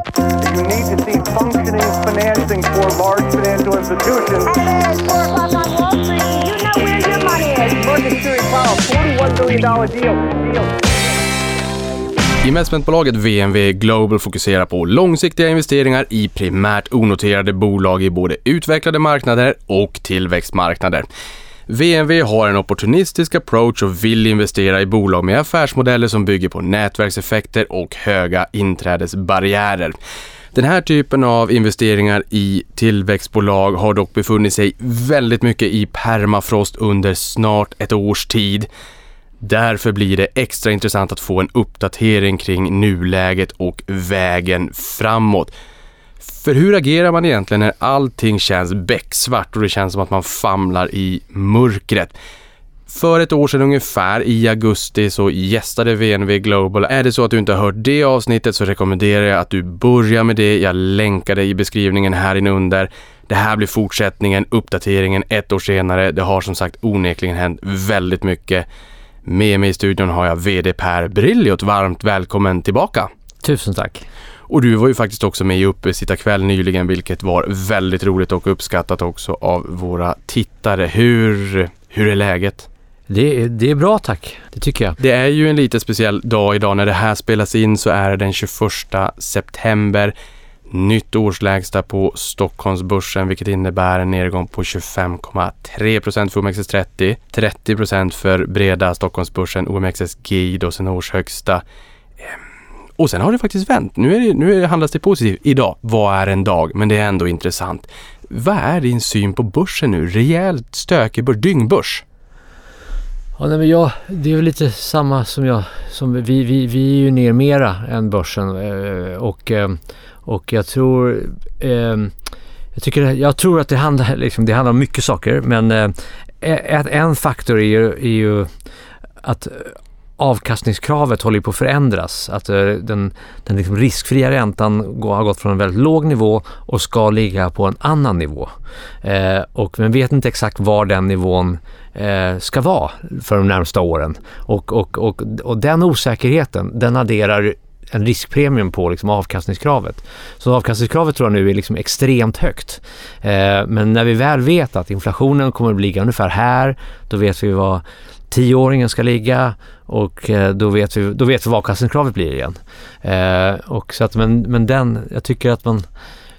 You need to see functioning financing for large financial institutions. Hey, it's 4 o'clock on Wall Street. You know where your money is. Security Powell, $41 billion deal. deal. Investmentbolaget VNV Global fokuserar på långsiktiga investeringar i primärt onoterade bolag i både utvecklade marknader och tillväxtmarknader. VNV har en opportunistisk approach och vill investera i bolag med affärsmodeller som bygger på nätverkseffekter och höga inträdesbarriärer. Den här typen av investeringar i tillväxtbolag har dock befunnit sig väldigt mycket i permafrost under snart ett års tid. Därför blir det extra intressant att få en uppdatering kring nuläget och vägen framåt. För hur agerar man egentligen när allting känns becksvart och det känns som att man famlar i mörkret? För ett år sedan ungefär, i augusti, så gästade VNV Global. Är det så att du inte har hört det avsnittet så rekommenderar jag att du börjar med det. Jag länkar det i beskrivningen här inunder. Det här blir fortsättningen, uppdateringen ett år senare. Det har som sagt onekligen hänt väldigt mycket. Med mig i studion har jag VD Per Brilliot. Varmt välkommen tillbaka! Tusen tack. Och du var ju faktiskt också med i Uppesittarkväll nyligen, vilket var väldigt roligt och uppskattat också av våra tittare. Hur, hur är läget? Det, det är bra tack, det tycker jag. Det är ju en lite speciell dag idag. När det här spelas in så är det den 21 september. Nytt årslägsta på Stockholmsbörsen vilket innebär en nedgång på 25,3 procent för OMXS30, 30 procent för breda Stockholmsbörsen, OMXSG då sin årshögsta. Och sen har det faktiskt vänt. Nu, är det, nu handlas det positivt idag. Vad är en dag? Men det är ändå intressant. Vad är din syn på börsen nu? Rejält stökig börs, dyngbörs. Ja, nej, men jag, det är väl lite samma som jag. Som vi, vi, vi är ju ner mera än börsen eh, och, eh, och jag tror eh, jag, tycker, jag tror att det handlar, liksom, det handlar om mycket saker men en faktor är ju, är ju att avkastningskravet håller på att förändras. Att eh, den, den liksom riskfria räntan har gått från en väldigt låg nivå och ska ligga på en annan nivå. Eh, och man vet inte exakt var den nivån eh, ska vara för de närmsta åren. Och, och, och, och den osäkerheten, den adderar en riskpremium på liksom avkastningskravet. Så avkastningskravet tror jag nu är liksom extremt högt. Eh, men när vi väl vet att inflationen kommer att ligga ungefär här, då vet vi vad tioåringen ska ligga och eh, då vet vi, då vet vi vad avkastningskravet blir igen. Eh, och så att, men, men den, jag tycker att man,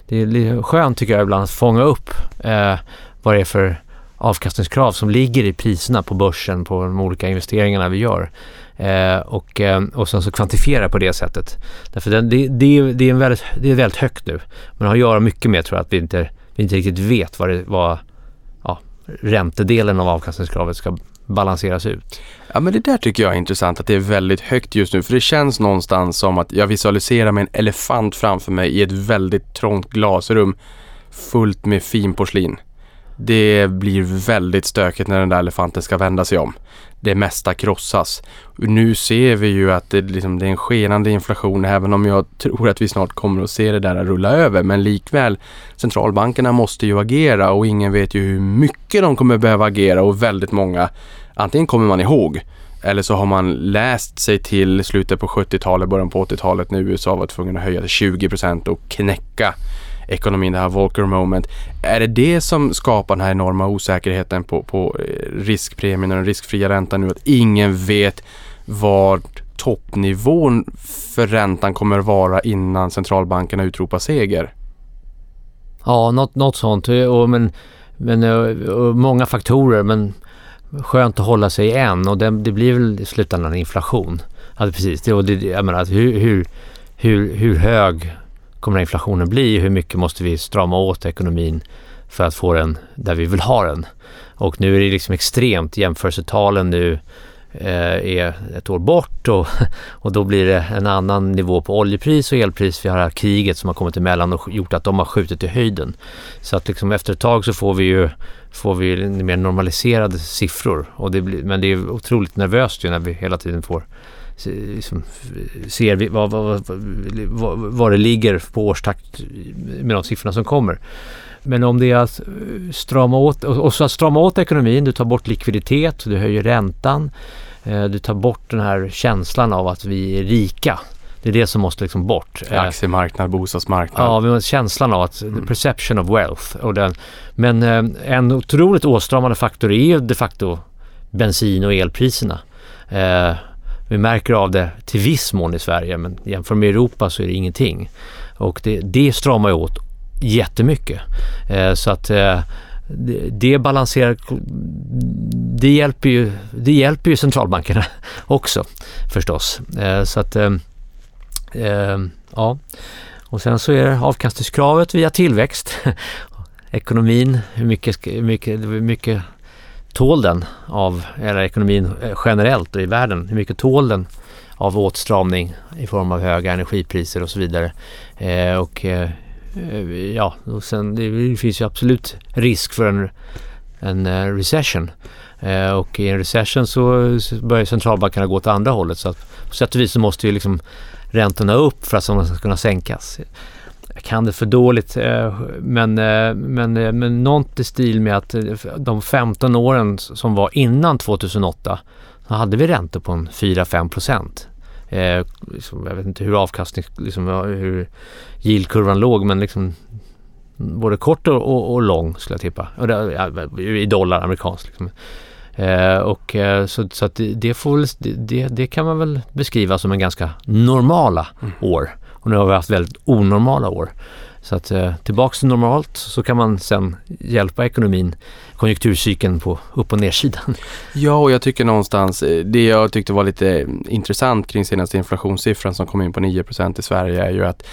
det är lite skönt tycker jag ibland att fånga upp eh, vad det är för avkastningskrav som ligger i priserna på börsen på de olika investeringarna vi gör. Eh, och, eh, och sen så kvantifiera på det sättet. Därför det, det, det, det, är en väldigt, det är väldigt högt nu. Men det har att göra mycket med tror jag att vi inte, vi inte riktigt vet vad, det, vad ja, räntedelen av avkastningskravet ska balanseras ut. Ja men det där tycker jag är intressant att det är väldigt högt just nu för det känns någonstans som att jag visualiserar med en elefant framför mig i ett väldigt trångt glasrum fullt med finporslin. Det blir väldigt stökigt när den där elefanten ska vända sig om. Det mesta krossas. Nu ser vi ju att det, liksom, det är en skenande inflation även om jag tror att vi snart kommer att se det där rulla över. Men likväl, centralbankerna måste ju agera och ingen vet ju hur mycket de kommer behöva agera och väldigt många, antingen kommer man ihåg eller så har man läst sig till slutet på 70-talet, början på 80-talet när USA var tvungen att höja till 20% och knäcka ekonomin, det här Volcker moment. Är det det som skapar den här enorma osäkerheten på, på eh, riskpremien och den riskfria räntan nu? Att ingen vet vad toppnivån för räntan kommer vara innan centralbankerna utropar seger? Ja, något, något sånt. Och men, men, eh, och många faktorer, men skönt att hålla sig i en och det, det blir väl i slutändan inflation. Alltså precis, det, och det, jag menar, hur, hur, hur, hur hög kommer inflationen bli? Hur mycket måste vi strama åt ekonomin för att få den där vi vill ha den? Och nu är det liksom extremt. Jämförelsetalen nu Eh, är ett år bort och, och då blir det en annan nivå på oljepris och elpris. Vi har det här kriget som har kommit emellan och gjort att de har skjutit i höjden. Så att liksom efter ett tag så får vi ju får vi mer normaliserade siffror. Och det blir, men det är otroligt nervöst ju när vi hela tiden får liksom, ser vi vad, vad, vad, vad det ligger på årstakt med de siffrorna som kommer. Men om det är att strama åt, och så att strama åt ekonomin, du tar bort likviditet, du höjer räntan, eh, du tar bort den här känslan av att vi är rika. Det är det som måste liksom bort. Eh, Aktiemarknad, bostadsmarknad. Ja, känslan av att the perception of wealth. Och den, men eh, en otroligt åstramande faktor är de facto bensin och elpriserna. Eh, vi märker av det till viss mån i Sverige men jämfört med Europa så är det ingenting. Och det, det stramar åt jättemycket. Eh, så att eh, det, det balanserar, det hjälper, ju, det hjälper ju centralbankerna också förstås. Eh, så att, eh, eh, ja. Och sen så är det avkastningskravet via tillväxt. Ekonomin, hur mycket, hur mycket, hur mycket tål den av, eller ekonomin eh, generellt och i världen, hur mycket tål den av åtstramning i form av höga energipriser och så vidare. Eh, och eh, Eh, ja, och sen det finns ju absolut risk för en, en eh, recession. Eh, och i en recession så, så börjar centralbankerna gå åt andra hållet så att på sätt och vis så måste ju liksom räntorna upp för att de ska kunna sänkas. Jag kan det för dåligt eh, men, eh, men, eh, men något i stil med att de 15 åren som var innan 2008 så hade vi räntor på en 4-5 procent. Eh, liksom, jag vet inte hur avkastning, liksom, hur yieldkurvan låg men liksom både kort och, och, och lång skulle jag tippa. Och det, I dollar, amerikanskt. Liksom. Eh, och, eh, så så att det, får det, det kan man väl beskriva som en ganska normala år. Och nu har vi haft väldigt onormala år. Så att eh, tillbaks till normalt så kan man sen hjälpa ekonomin, konjunkturcykeln på upp och nersidan. Ja, och jag tycker någonstans, eh, det jag tyckte var lite eh, intressant kring senaste inflationssiffran som kom in på 9% i Sverige är ju att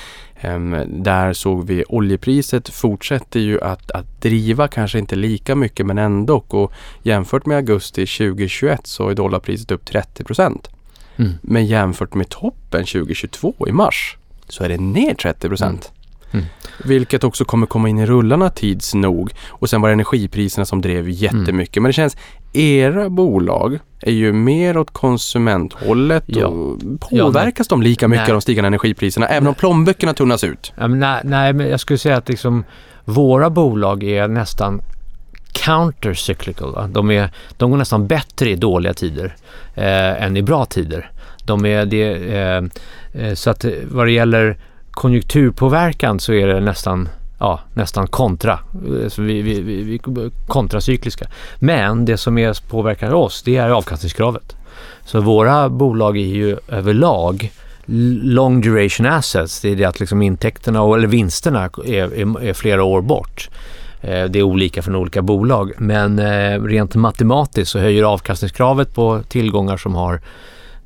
em, där såg vi oljepriset fortsätter ju att, att driva, kanske inte lika mycket men ändå. Och jämfört med augusti 2021 så är dollarpriset upp 30 Mm. Men jämfört med toppen 2022 i mars så är det ner 30 procent. Mm. Vilket också kommer komma in i rullarna tids nog. Och sen var det energipriserna som drev jättemycket. Men det känns, era bolag är ju mer åt konsumenthållet Ja. och påverkas de lika mycket Nej. av de stigande energipriserna även om plånböckerna tunnas ut? Ja, men nej, nej, men jag skulle säga att liksom, våra bolag är nästan countercyclical. De, är, de går nästan bättre i dåliga tider eh, än i bra tider. De är det, eh, eh, så att vad det gäller konjunkturpåverkan så är det nästan Ja, nästan kontra. alltså vi, vi, vi, vi kontracykliska. Men det som är, påverkar oss, det är avkastningskravet. Så våra bolag är ju överlag long duration assets. Det är det att liksom intäkterna och, eller vinsterna är, är, är flera år bort. Eh, det är olika från olika bolag. Men eh, rent matematiskt så höjer avkastningskravet på tillgångar som har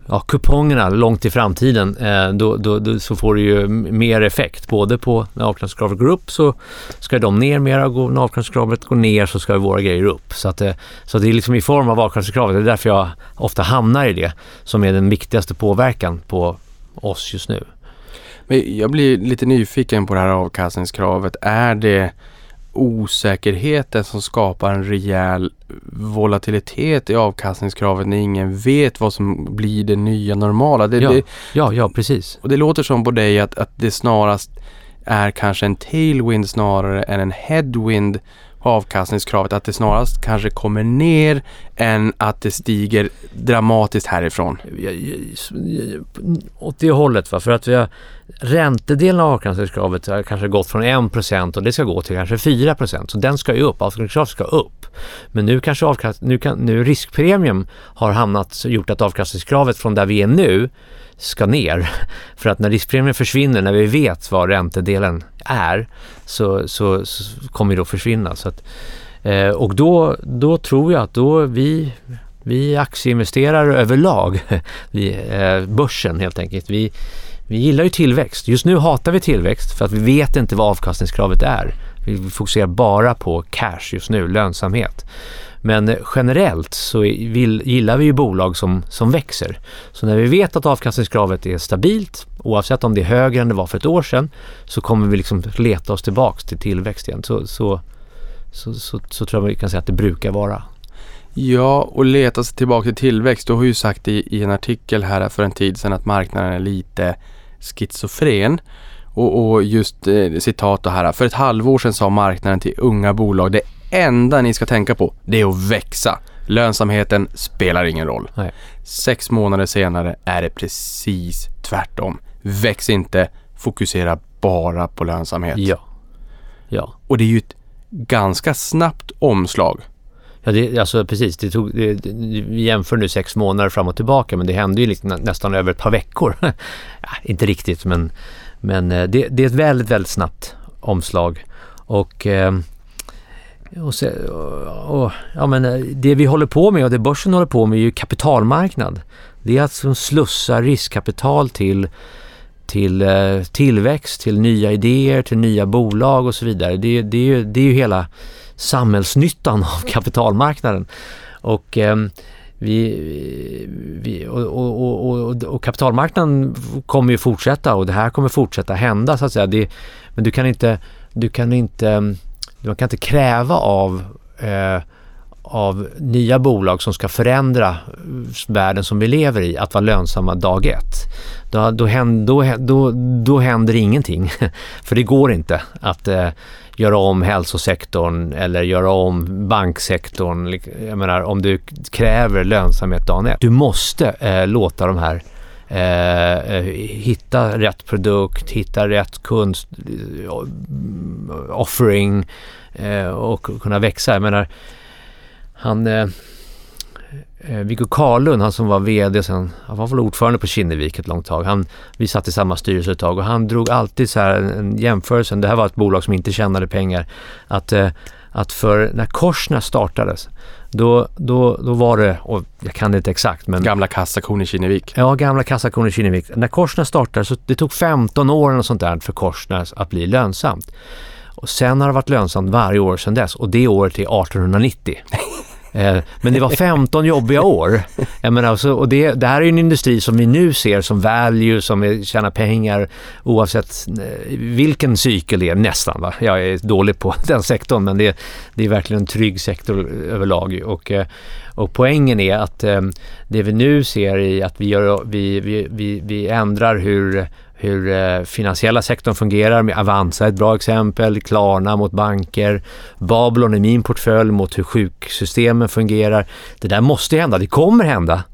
ja, kupongerna långt i framtiden. Eh, Då, då, då så får du ju mer effekt. Både på när avkastningskravet går upp så ska de ner mera. och När avkastningskravet går ner så ska våra grejer upp. Så, att, eh, så det är liksom i form av avkastningskravet. Det är därför jag ofta hamnar i det som är den viktigaste påverkan på oss just nu. Men jag blir lite nyfiken på det här avkastningskravet. Är det osäkerheten som skapar en rejäl volatilitet i avkastningskravet när ingen vet vad som blir det nya normala? Det, Ja. det, Ja, ja precis. och det låter som på dig att, att det snarast är kanske en tailwind snarare än en headwind avkastningskravet. Att det snarast kanske kommer ner än att det stiger dramatiskt härifrån. Åt det hållet va, för att vi har räntedelen av avkastningskravet har kanske gått från 1% och det ska gå till kanske 4%. Så den ska ju upp, avkastningskravet ska upp. Men nu kanske avkast, nu, kan, nu riskpremium har hamnat, gjort att avkastningskravet från där vi är nu ska ner. För att när riskpremien försvinner, när vi vet vad räntedelen är, så, så, så kommer det att försvinna. Så att, eh, och då, då tror jag att då vi, vi aktieinvesterare överlag, vi, eh, börsen helt enkelt, vi, vi gillar ju tillväxt. Just nu hatar vi tillväxt för att vi vet inte vad avkastningskravet är. Vi fokuserar bara på cash just nu, lönsamhet. Men eh, generellt så vill, gillar vi ju bolag som, som växer. Så när vi vet att avkastningskravet är stabilt, oavsett om det är högre än det var för ett år sedan, så kommer vi liksom leta oss tillbaks till tillväxt igen. Så, så, så, så, så tror jag vi kan säga att det brukar vara. Ja, och leta sig tillbaka till tillväxt. Du har ju sagt i, i en artikel här för en tid sedan att marknaden är lite schizofren. Och, och just eh, citat då här. För ett halvår sedan sa marknaden till unga bolag det enda ni ska tänka på det är att växa. Lönsamheten spelar ingen roll. Nej. Sex månader senare är det precis tvärtom. väx inte, fokusera bara på lönsamhet. Ja. Ja. Och det är ju ett ganska snabbt omslag. Ja, det, alltså precis. Det tog, det, det, vi jämför nu sex månader fram och tillbaka men det hände ju liksom nästan över ett par veckor. ja, inte riktigt men, men eh, det, det är ett väldigt, väldigt snabbt omslag. Och, ehm, och, se, och, och, ja, men eh, det vi håller på med och det börsen håller på med är ju kapitalmarknad. Det är att slussa riskkapital till till eh, tillväxt, till nya idéer, till nya bolag och så vidare. Det, det, är, ju, det är ju hela samhällsnyttan av kapitalmarknaden. Och, eh, vi, vi, och, och, och, och, kapitalmarknaden kommer ju fortsätta och det här kommer fortsätta hända så att säga. Det, men du kan inte, du kan inte, man kan inte kräva av eh, av nya bolag som ska förändra eh, världen som vi lever i att vara lönsamma dag ett. Då, då, händer, då, då, då händer ingenting. För det går inte att eh, göra om hälsosektorn eller göra om banksektorn. Jag menar om du kräver lönsamhet dagen ett. Du måste eh, låta de här Eh, eh hitta rätt produkt, hitta rätt kunst, eh, offering eh, och kunna växa. Jag menar, han, eh, eh, Viggo Karlund, han som var VD sen, han var väl ordförande på Kinnevik ett långt tag. Han, vi satt i samma styrelse ett tag och han drog alltid så här en jämförelse, det här var ett bolag som inte tjänade pengar, att, eh, att för när Korsnäs startades, då, då, då var det, och jag kan det inte exakt men... Gamla kassakon i Kinnevik. Ja, gamla kassakon i Kinnevik. När Korsnäs startade så det tog 15 år och sånt där för Korsnäs att bli lönsamt. Och sen har det varit lönsamt varje år sedan dess och det året är 1890. Eh, men det var 15 jobbiga år. Jag menar, alltså, och det, det här är en industri som vi nu ser som value, som tjänar pengar oavsett eh, vilken cykel det är, nästan. Va? Jag är dålig på den sektorn men det, det är verkligen en trygg sektor överlag. Och, eh, och poängen är att det vi nu ser är att vi, gör, vi, vi, vi, vi ändrar hur hur eh, finansiella sektorn fungerar med Avanza ett bra exempel, Klarna mot banker, Babylon i min portfölj mot hur sjuksystemen fungerar. Det där måste hända, det kommer hända.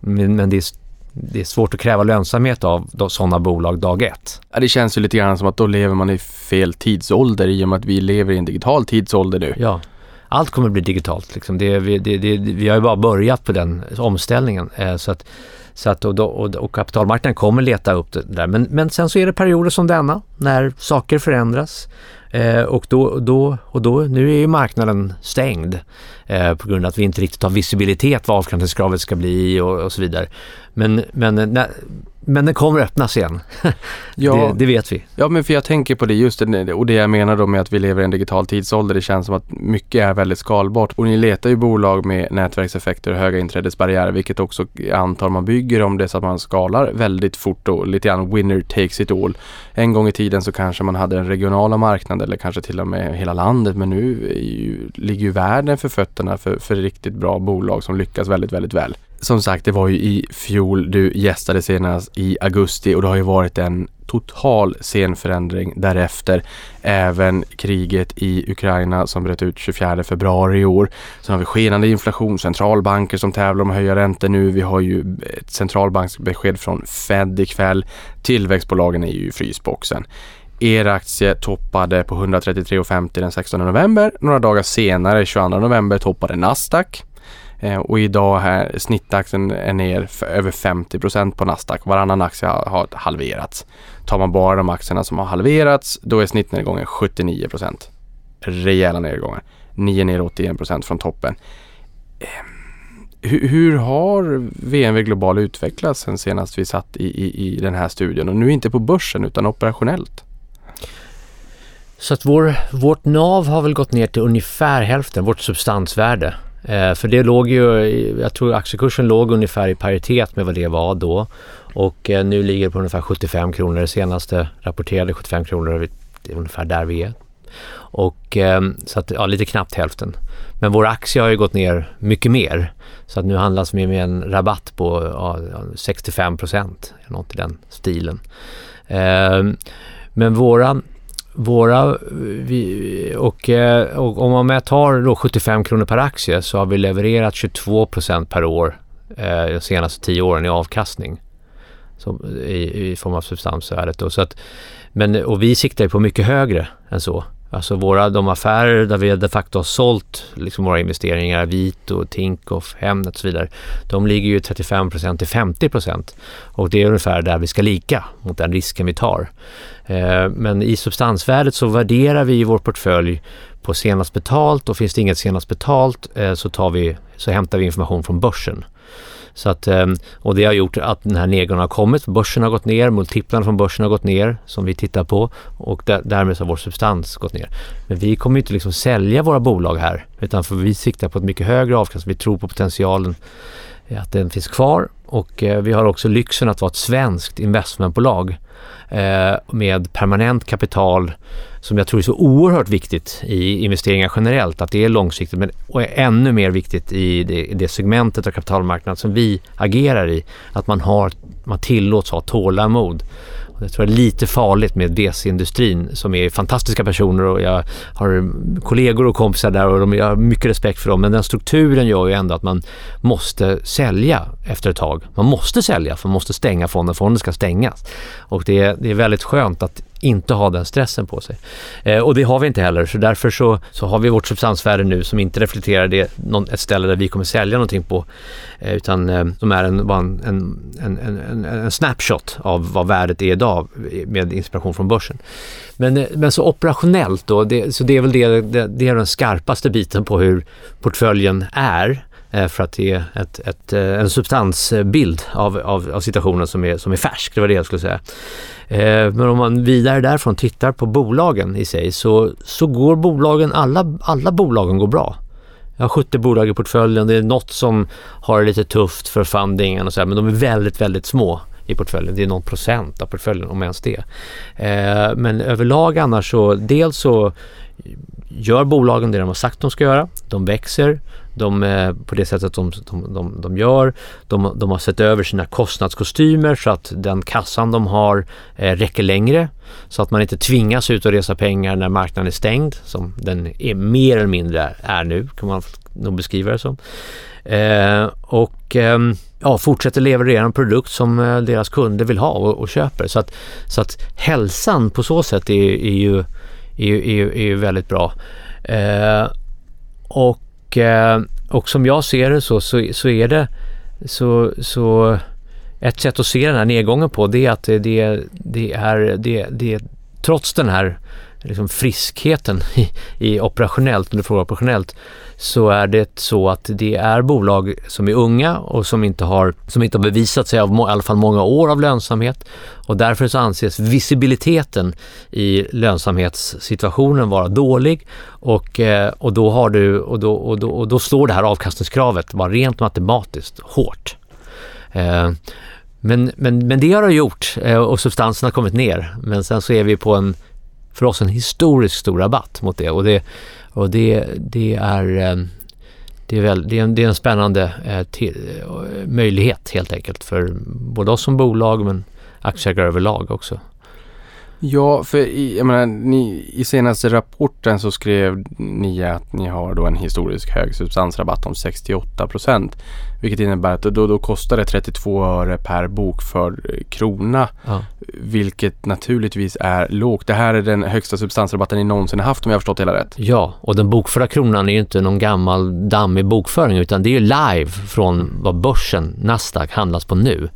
Men, men det, är, det är svårt att kräva lönsamhet av sådana bolag dag ett. Ja, det känns ju lite grann som att då lever man i fel tidsålder i och med att vi lever i en digital tidsålder nu. Ja allt kommer att bli digitalt. Liksom. Det, det, det, vi har ju bara börjat på den omställningen. Eh, så att så att, och, och, och kapitalmarknaden kommer leta upp det där. Men, men sen så är det perioder som denna när saker förändras. Eh, och, då, då, och då, nu är ju marknaden stängd eh, på grund av att vi inte riktigt har visibilitet vad avkastningskravet ska bli och, och så vidare. Men, men när, men den kommer öppnas igen. Ja, det, det, vet vi. Ja, men för jag tänker på det just och det jag menar då med att vi lever i en digital tidsålder. Det känns som att mycket är väldigt skalbart och ni letar ju bolag med nätverkseffekter och höga inträdesbarriärer, vilket också antar man bygger om det så att man skalar väldigt fort och lite grann winner takes it all. En gång i tiden så kanske man hade en regionala marknad eller kanske till och med hela landet, men nu ju, ligger ju världen för fötterna för, för riktigt bra bolag som lyckas väldigt, väldigt väl som sagt, det var ju i fjol du gästade senast i augusti och det har ju varit en total scenförändring därefter. Även kriget i Ukraina som bröt ut 24 februari i år. Sen har vi skenande inflation, centralbanker som tävlar om att höja räntor nu. Vi har ju ett centralbanksbesked från Fed ikväll. Tillväxtbolagen är ju i frysboxen. Er aktie toppade på 133,50 den 16 november. Några dagar senare, 22 november, toppade Nasdaq Eh, och idag här snittaktien är ner för över 50 procent på Nasdaq. Varannan aktie har, har halverats. Tar man bara de aktierna som har halverats, då är snittnedgången 79 Rejäla nedgångar. 9 ner 81 procent från toppen. Eh, hur, hur, har VNV Global utvecklats sen senast vi satt i, i, i den här studien? Och nu inte på börsen utan operationellt. Så att vår, vårt NAV har väl gått ner till ungefär hälften, vårt substansvärde. Eh, för det låg ju, jag tror aktiekursen låg ungefär i paritet med vad det var då. Och eh, nu ligger det på ungefär 75 kronor. Det senaste rapporterade 75 kronor, det är ungefär där vi är. Och eh, så att, ja, lite knappt hälften. Men vår aktie har ju gått ner mycket mer. Så att nu handlas vi med en rabatt på ja, 65 procent, något i den stilen. Men våran våra, eh, vi, och, eh, och om man tar då 75 kronor per aktie så har vi levererat 22 procent per år eh, de senaste 10 åren i avkastning. som, i, i form av substansvärdet. Då. Så att, men, och vi siktar ju på mycket högre än så. Alltså våra, de affärer där vi de facto har sålt liksom våra investeringar, Vito, Tinkoff, Hemnet och så vidare, de ligger ju 35% till 50 och det är ungefär där vi ska lika mot den risken vi tar. Eh, men i substansvärdet så värderar vi vår portfölj på senast betalt och finns det inget senast betalt eh, så, tar vi, så hämtar vi information från börsen. Så att, ehm, och det har gjort att den här nedgången har kommit. Börsen har gått ner, multiplarna från börsen har gått ner som vi tittar på och där, därmed har vår substans gått ner. Men vi kommer inte liksom sälja våra bolag här utan för vi siktar på ett mycket högre avkastning. Vi tror på potentialen att den finns kvar och eh, vi har också lyxen att vara ett svenskt investmentbolag eh, med permanent kapital som jag tror är så oerhört viktigt i investeringar generellt, att det är långsiktigt men och är ännu mer viktigt i det, det segmentet av kapitalmarknaden som vi agerar i, att man, har, man tillåts ha tålamod jag tror det är lite farligt med DC-industrin som är fantastiska personer och jag har kollegor och kompisar där och de, jag har mycket respekt för dem. Men den strukturen gör ju ändå att man måste sälja efter ett tag. Man måste sälja för man måste stänga fonden. Fonden ska stängas. Och det, det är väldigt skönt att inte ha den stressen på sig. Eh, och det har vi inte heller, så därför så, så har vi vårt substansvärde nu som inte reflekterar det, någon, ett ställe där vi kommer sälja någonting på, eh, utan eh, som är en, bara en, en, en, en, en snapshot av vad värdet är idag med inspiration från börsen. Men, eh, men så operationellt då, det, så det är väl det, det, det är den skarpaste biten på hur portföljen är eh, Eh, för att ge ett, ett, eh, en substansbild av, av, av, situationen som är, som är färsk. Det var det jag skulle säga. Eh, men om man vidare därifrån tittar på bolagen i sig så, så går bolagen, alla, alla bolagen går bra. Jag har 70 bolag i portföljen. Det är något som har det lite tufft för fundingen och så här, men de är väldigt, väldigt små i portföljen. Det är någon procent av portföljen om ens det. Eh, men överlag annars så dels så gör bolagen det de har sagt de ska göra. De växer de, eh, på det sättet de, de, de, de gör. De, de, har sett över sina kostnadskostymer så att den kassan de har eh, räcker längre. Så att man inte tvingas ut och resa pengar när marknaden är stängd som den är mer eller mindre är nu kan man nog beskriva det som. Eh, och eh, ja, fortsätter leverera en produkt som eh, deras kunder vill ha och, och, köper. Så att, så att hälsan på så sätt är, är, ju, är, är, är ju väldigt bra. Eh, och eh, och som jag ser det så, så, så är det så, så ett sätt att se den här nedgången på det är att det, det, är, det, det, trots den här liksom friskheten i, i operationellt, om du frågar operationellt, så är det så att det är bolag som är unga och som inte har, som inte har bevisat sig av i alla fall många år av lönsamhet och därför så anses visibiliteten i lönsamhetssituationen vara dålig och, eh, och, då, har du, och, då, och, då, och då slår det här avkastningskravet bara rent matematiskt hårt. Eh, men, men, men det har det gjort eh, och substansen har kommit ner. Men sen så är vi på en, för oss en historiskt stor rabatt mot det och det, och det, det är eh, det är, väl, det är, en, det är en spännande eh, till, eh, möjlighet helt enkelt för både oss som bolag men aktieägare överlag också. Ja, för i, jag menar, ni, i senaste rapporten så skrev ni att ni har då en historisk hög substansrabatt om 68 procent. Vilket innebär att då, då kostar det 32 öre per bokförd eh, krona. Ja. Vilket naturligtvis är lågt. Det här är den högsta substansrabatten ni någonsin haft om jag har förstått hela rätt. Ja, och den bokförda kronan är ju inte någon gammal dammig bokföring utan det är ju live från vad börsen, Nasdaq, handlas på nu.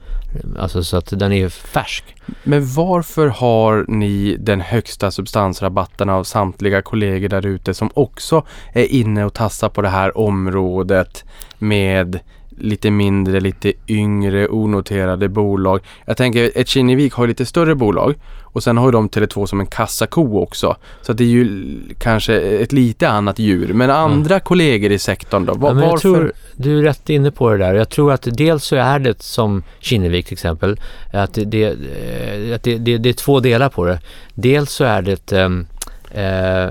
Alltså så att den är färsk. Men varför har ni den högsta substansrabatten av samtliga kollegor där ute som också är inne och tassar på det här området med lite mindre, lite yngre onoterade bolag. Jag tänker ett Kinnevik har lite större bolag och sen har ju de Tele2 som en kassako också. Så det är ju kanske ett lite annat djur. Men andra mm. kollegor i sektorn då? Var, ja, jag tror, du är rätt inne på det där. Jag tror att dels så är det som Kinnevik till exempel, att det, eh, att det, det, det är två delar på det. Dels så är det um, eh,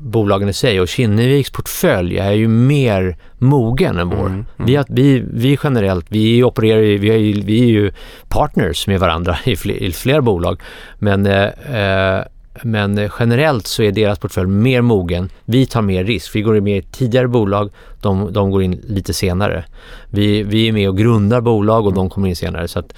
bolagen i sig och Kinneviks portfölj är ju mer mogen än vår. Mm, mm. Vi, vi, generellt, vi opererar ju, vi är ju, vi är ju partners med varandra i, fler, i flera bolag. Men eh, eh, men generellt så är deras portfölj mer mogen. Vi tar mer risk. Vi går in med tidigare bolag, de, de går in lite senare. Vi, vi är med och grundar bolag och de kommer in senare. Så, att,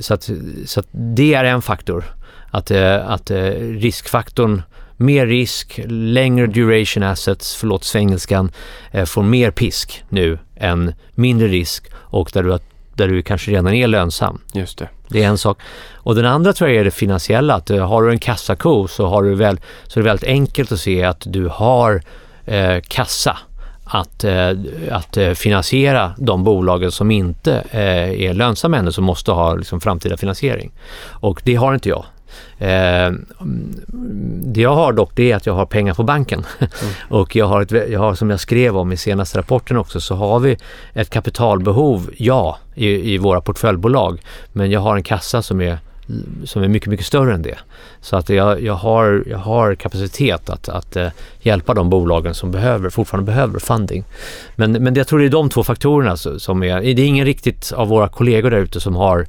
så, att, så att det är en faktor. Att, eh, att eh, riskfaktorn mer risk, längre duration assets, förlåt svengelskan, eh, får mer pisk nu än mindre risk och där du, där du kanske redan är lönsam. Just det. Det är en sak. Och den andra tror jag är det finansiella. Att eh, har du en kassako så, har du väl, så är det väldigt enkelt att se att du har eh, kassa att, eh, att eh, finansiera de bolagen som inte eh, är lönsamma ännu, som måste ha liksom, framtida finansiering. Och det har inte jag. Eh, det jag har dock det är att jag har pengar på banken. Mm. och jag har, ett, jag har, som jag skrev om i senaste rapporten också, så har vi ett kapitalbehov, ja, i, i våra portföljbolag. Men jag har en kassa som är som är mycket, mycket större än det. Så att jag, jag, har, jag har kapacitet att, att uh, hjälpa de bolagen som behöver, fortfarande behöver funding. Men, men jag tror det är de två faktorerna som är, det är ingen riktigt av våra kollegor där ute som har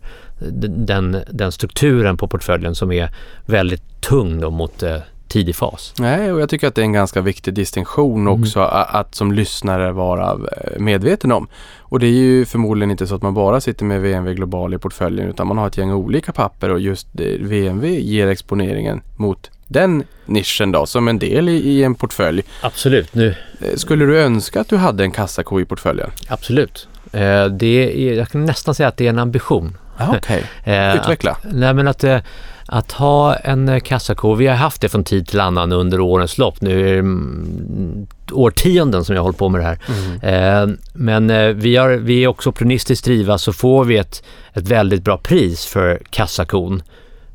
den, den strukturen på portföljen som är väldigt tung då mot uh, tidig fas. Nej, och jag tycker att det är en ganska viktig distinktion mm. också att, att som lyssnare vara eh, medveten om. Och det är ju förmodligen inte så att man bara sitter med VNV Global i portföljen utan man har ett gäng olika papper och just VNV ger exponeringen mot den nischen då som en del i, i en portfölj. Absolut. Nu. Eh, skulle du önska att du hade en kassako i portföljen? Absolut. Eh, det är, jag kan nästan säga att det är en ambition. Ah, Okej, okay. utveckla. Att, nej men att att ha en eh, kassako, vi har haft det från tid till annan under årens lopp. Nu är det mm, årtionden som jag håller på med det här. Mm. Eh, men eh, vi, har, vi är också opportunistiskt driva så får vi ett, ett väldigt bra pris för kassakon.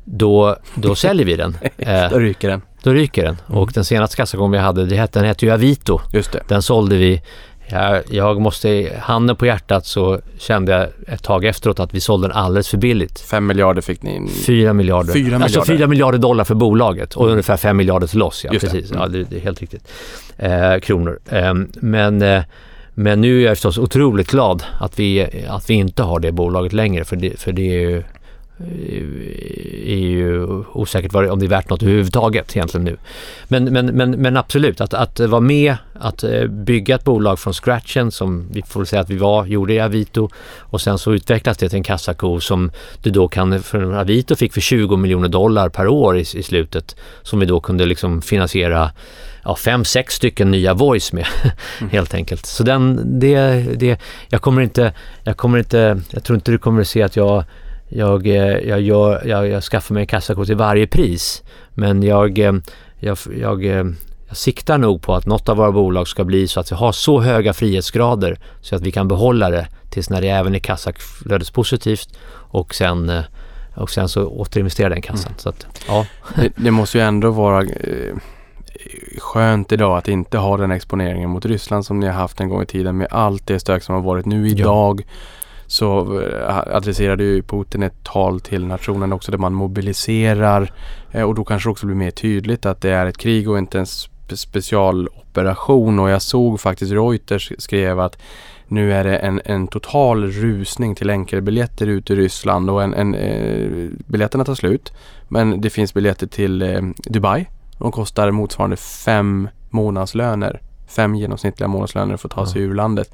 Då, då säljer vi den. Eh, då ryker den. Då ryker den. Mm. Och den senaste kassakon vi hade, det hette, den hette ju Avito. Just det. Den sålde vi jag, jag måste, handen på hjärtat så kände jag ett tag efteråt att vi sålde den alldeles för billigt. Fem miljarder fick ni in? Fyra miljarder. Fyra miljarder. Alltså fyra miljarder dollar för bolaget och mm. ungefär fem miljarder till oss. Ja, precis. Det. Mm. Ja, det, det, är helt riktigt. Eh, kronor. Eh, men, eh, men nu är jag förstås otroligt glad att vi, att vi inte har det bolaget längre för det, för det är ju är ju osäkert om det är värt något överhuvudtaget egentligen nu. Men, men, men, men absolut, att, att vara med, att eh, bygga ett bolag från scratchen som vi får säga att vi var, gjorde i Avito och sen så utvecklas det till en kassako som du då kan, för Avito fick för 20 miljoner dollar per år i, i slutet som vi då kunde liksom finansiera ja, fem, sex stycken nya voice med mm. helt enkelt. Så den, det, det, jag kommer inte, jag kommer inte, jag tror inte du kommer att se att jag jag, eh, jag, gör, jag, jag skaffar mig en kassako till varje pris. Men jag, eh, jag, jag, eh, jag siktar nog på att något av våra bolag ska bli så att vi har så höga frihetsgrader så att vi kan behålla det tills när det även är kassaflödespositivt och sen, och sen så återinvestera den kassan. Mm. Så att, ja. det, det, måste ju ändå vara eh, skönt idag att inte ha den exponeringen mot Ryssland som ni har haft en gång i tiden med allt det stök som har varit nu idag. Ja så eh, adresserade ju Putin ett tal till nationen också där man mobiliserar eh, och då kanske det också blir mer tydligt att det är ett krig och inte en specialoperation och jag såg faktiskt Reuters skrev att nu är det en, en total rusning till enkelbiljetter ut i Ryssland och en, en, eh, biljetterna tar slut. Men det finns biljetter till eh, Dubai. De kostar motsvarande fem månadslöner. Fem genomsnittliga månadslöner för att ta sig mm. ur landet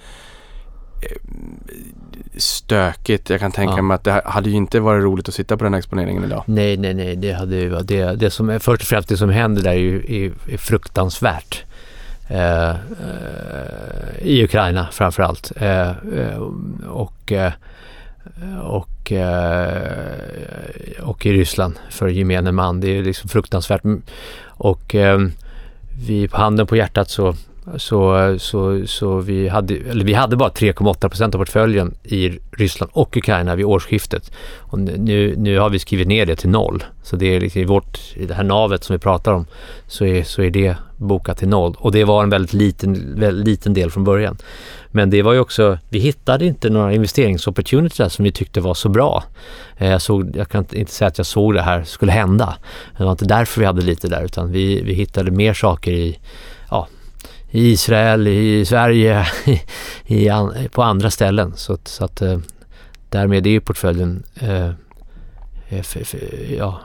stökigt. Jag kan tänka ja. mig att det hade ju inte varit roligt att sitta på den exponeringen idag. Nej, nej, nej. Det hade ju det, det som, först och främst det som händer där är ju är, är fruktansvärt. Eh, eh, I Ukraina framför allt. Eh, eh och, eh, och, eh, och i Ryssland för gemene man. Det är liksom fruktansvärt. Och vi på handen på hjärtat så så, så, så vi, hade, eller vi hade bara 3,8 procent av portföljen i Ryssland och Ukraina vid årsskiftet. Och nu, nu har vi skrivit ner det till noll. Så det är liksom i, vårt, i det här navet som vi pratar om så är, så är det bokat till noll. Och det var en väldigt liten, väldigt liten del från början. Men det var ju också, vi hittade inte några investeringsopportunities som vi tyckte var så bra. Eh, jag, såg, jag kan inte säga att jag såg det här skulle hända. Det var inte därför vi hade lite där utan vi, vi hittade mer saker i i Israel, i Sverige, i, på andra ställen. Så, så att eh, därmed är portföljen eh, eh, f, f, ja,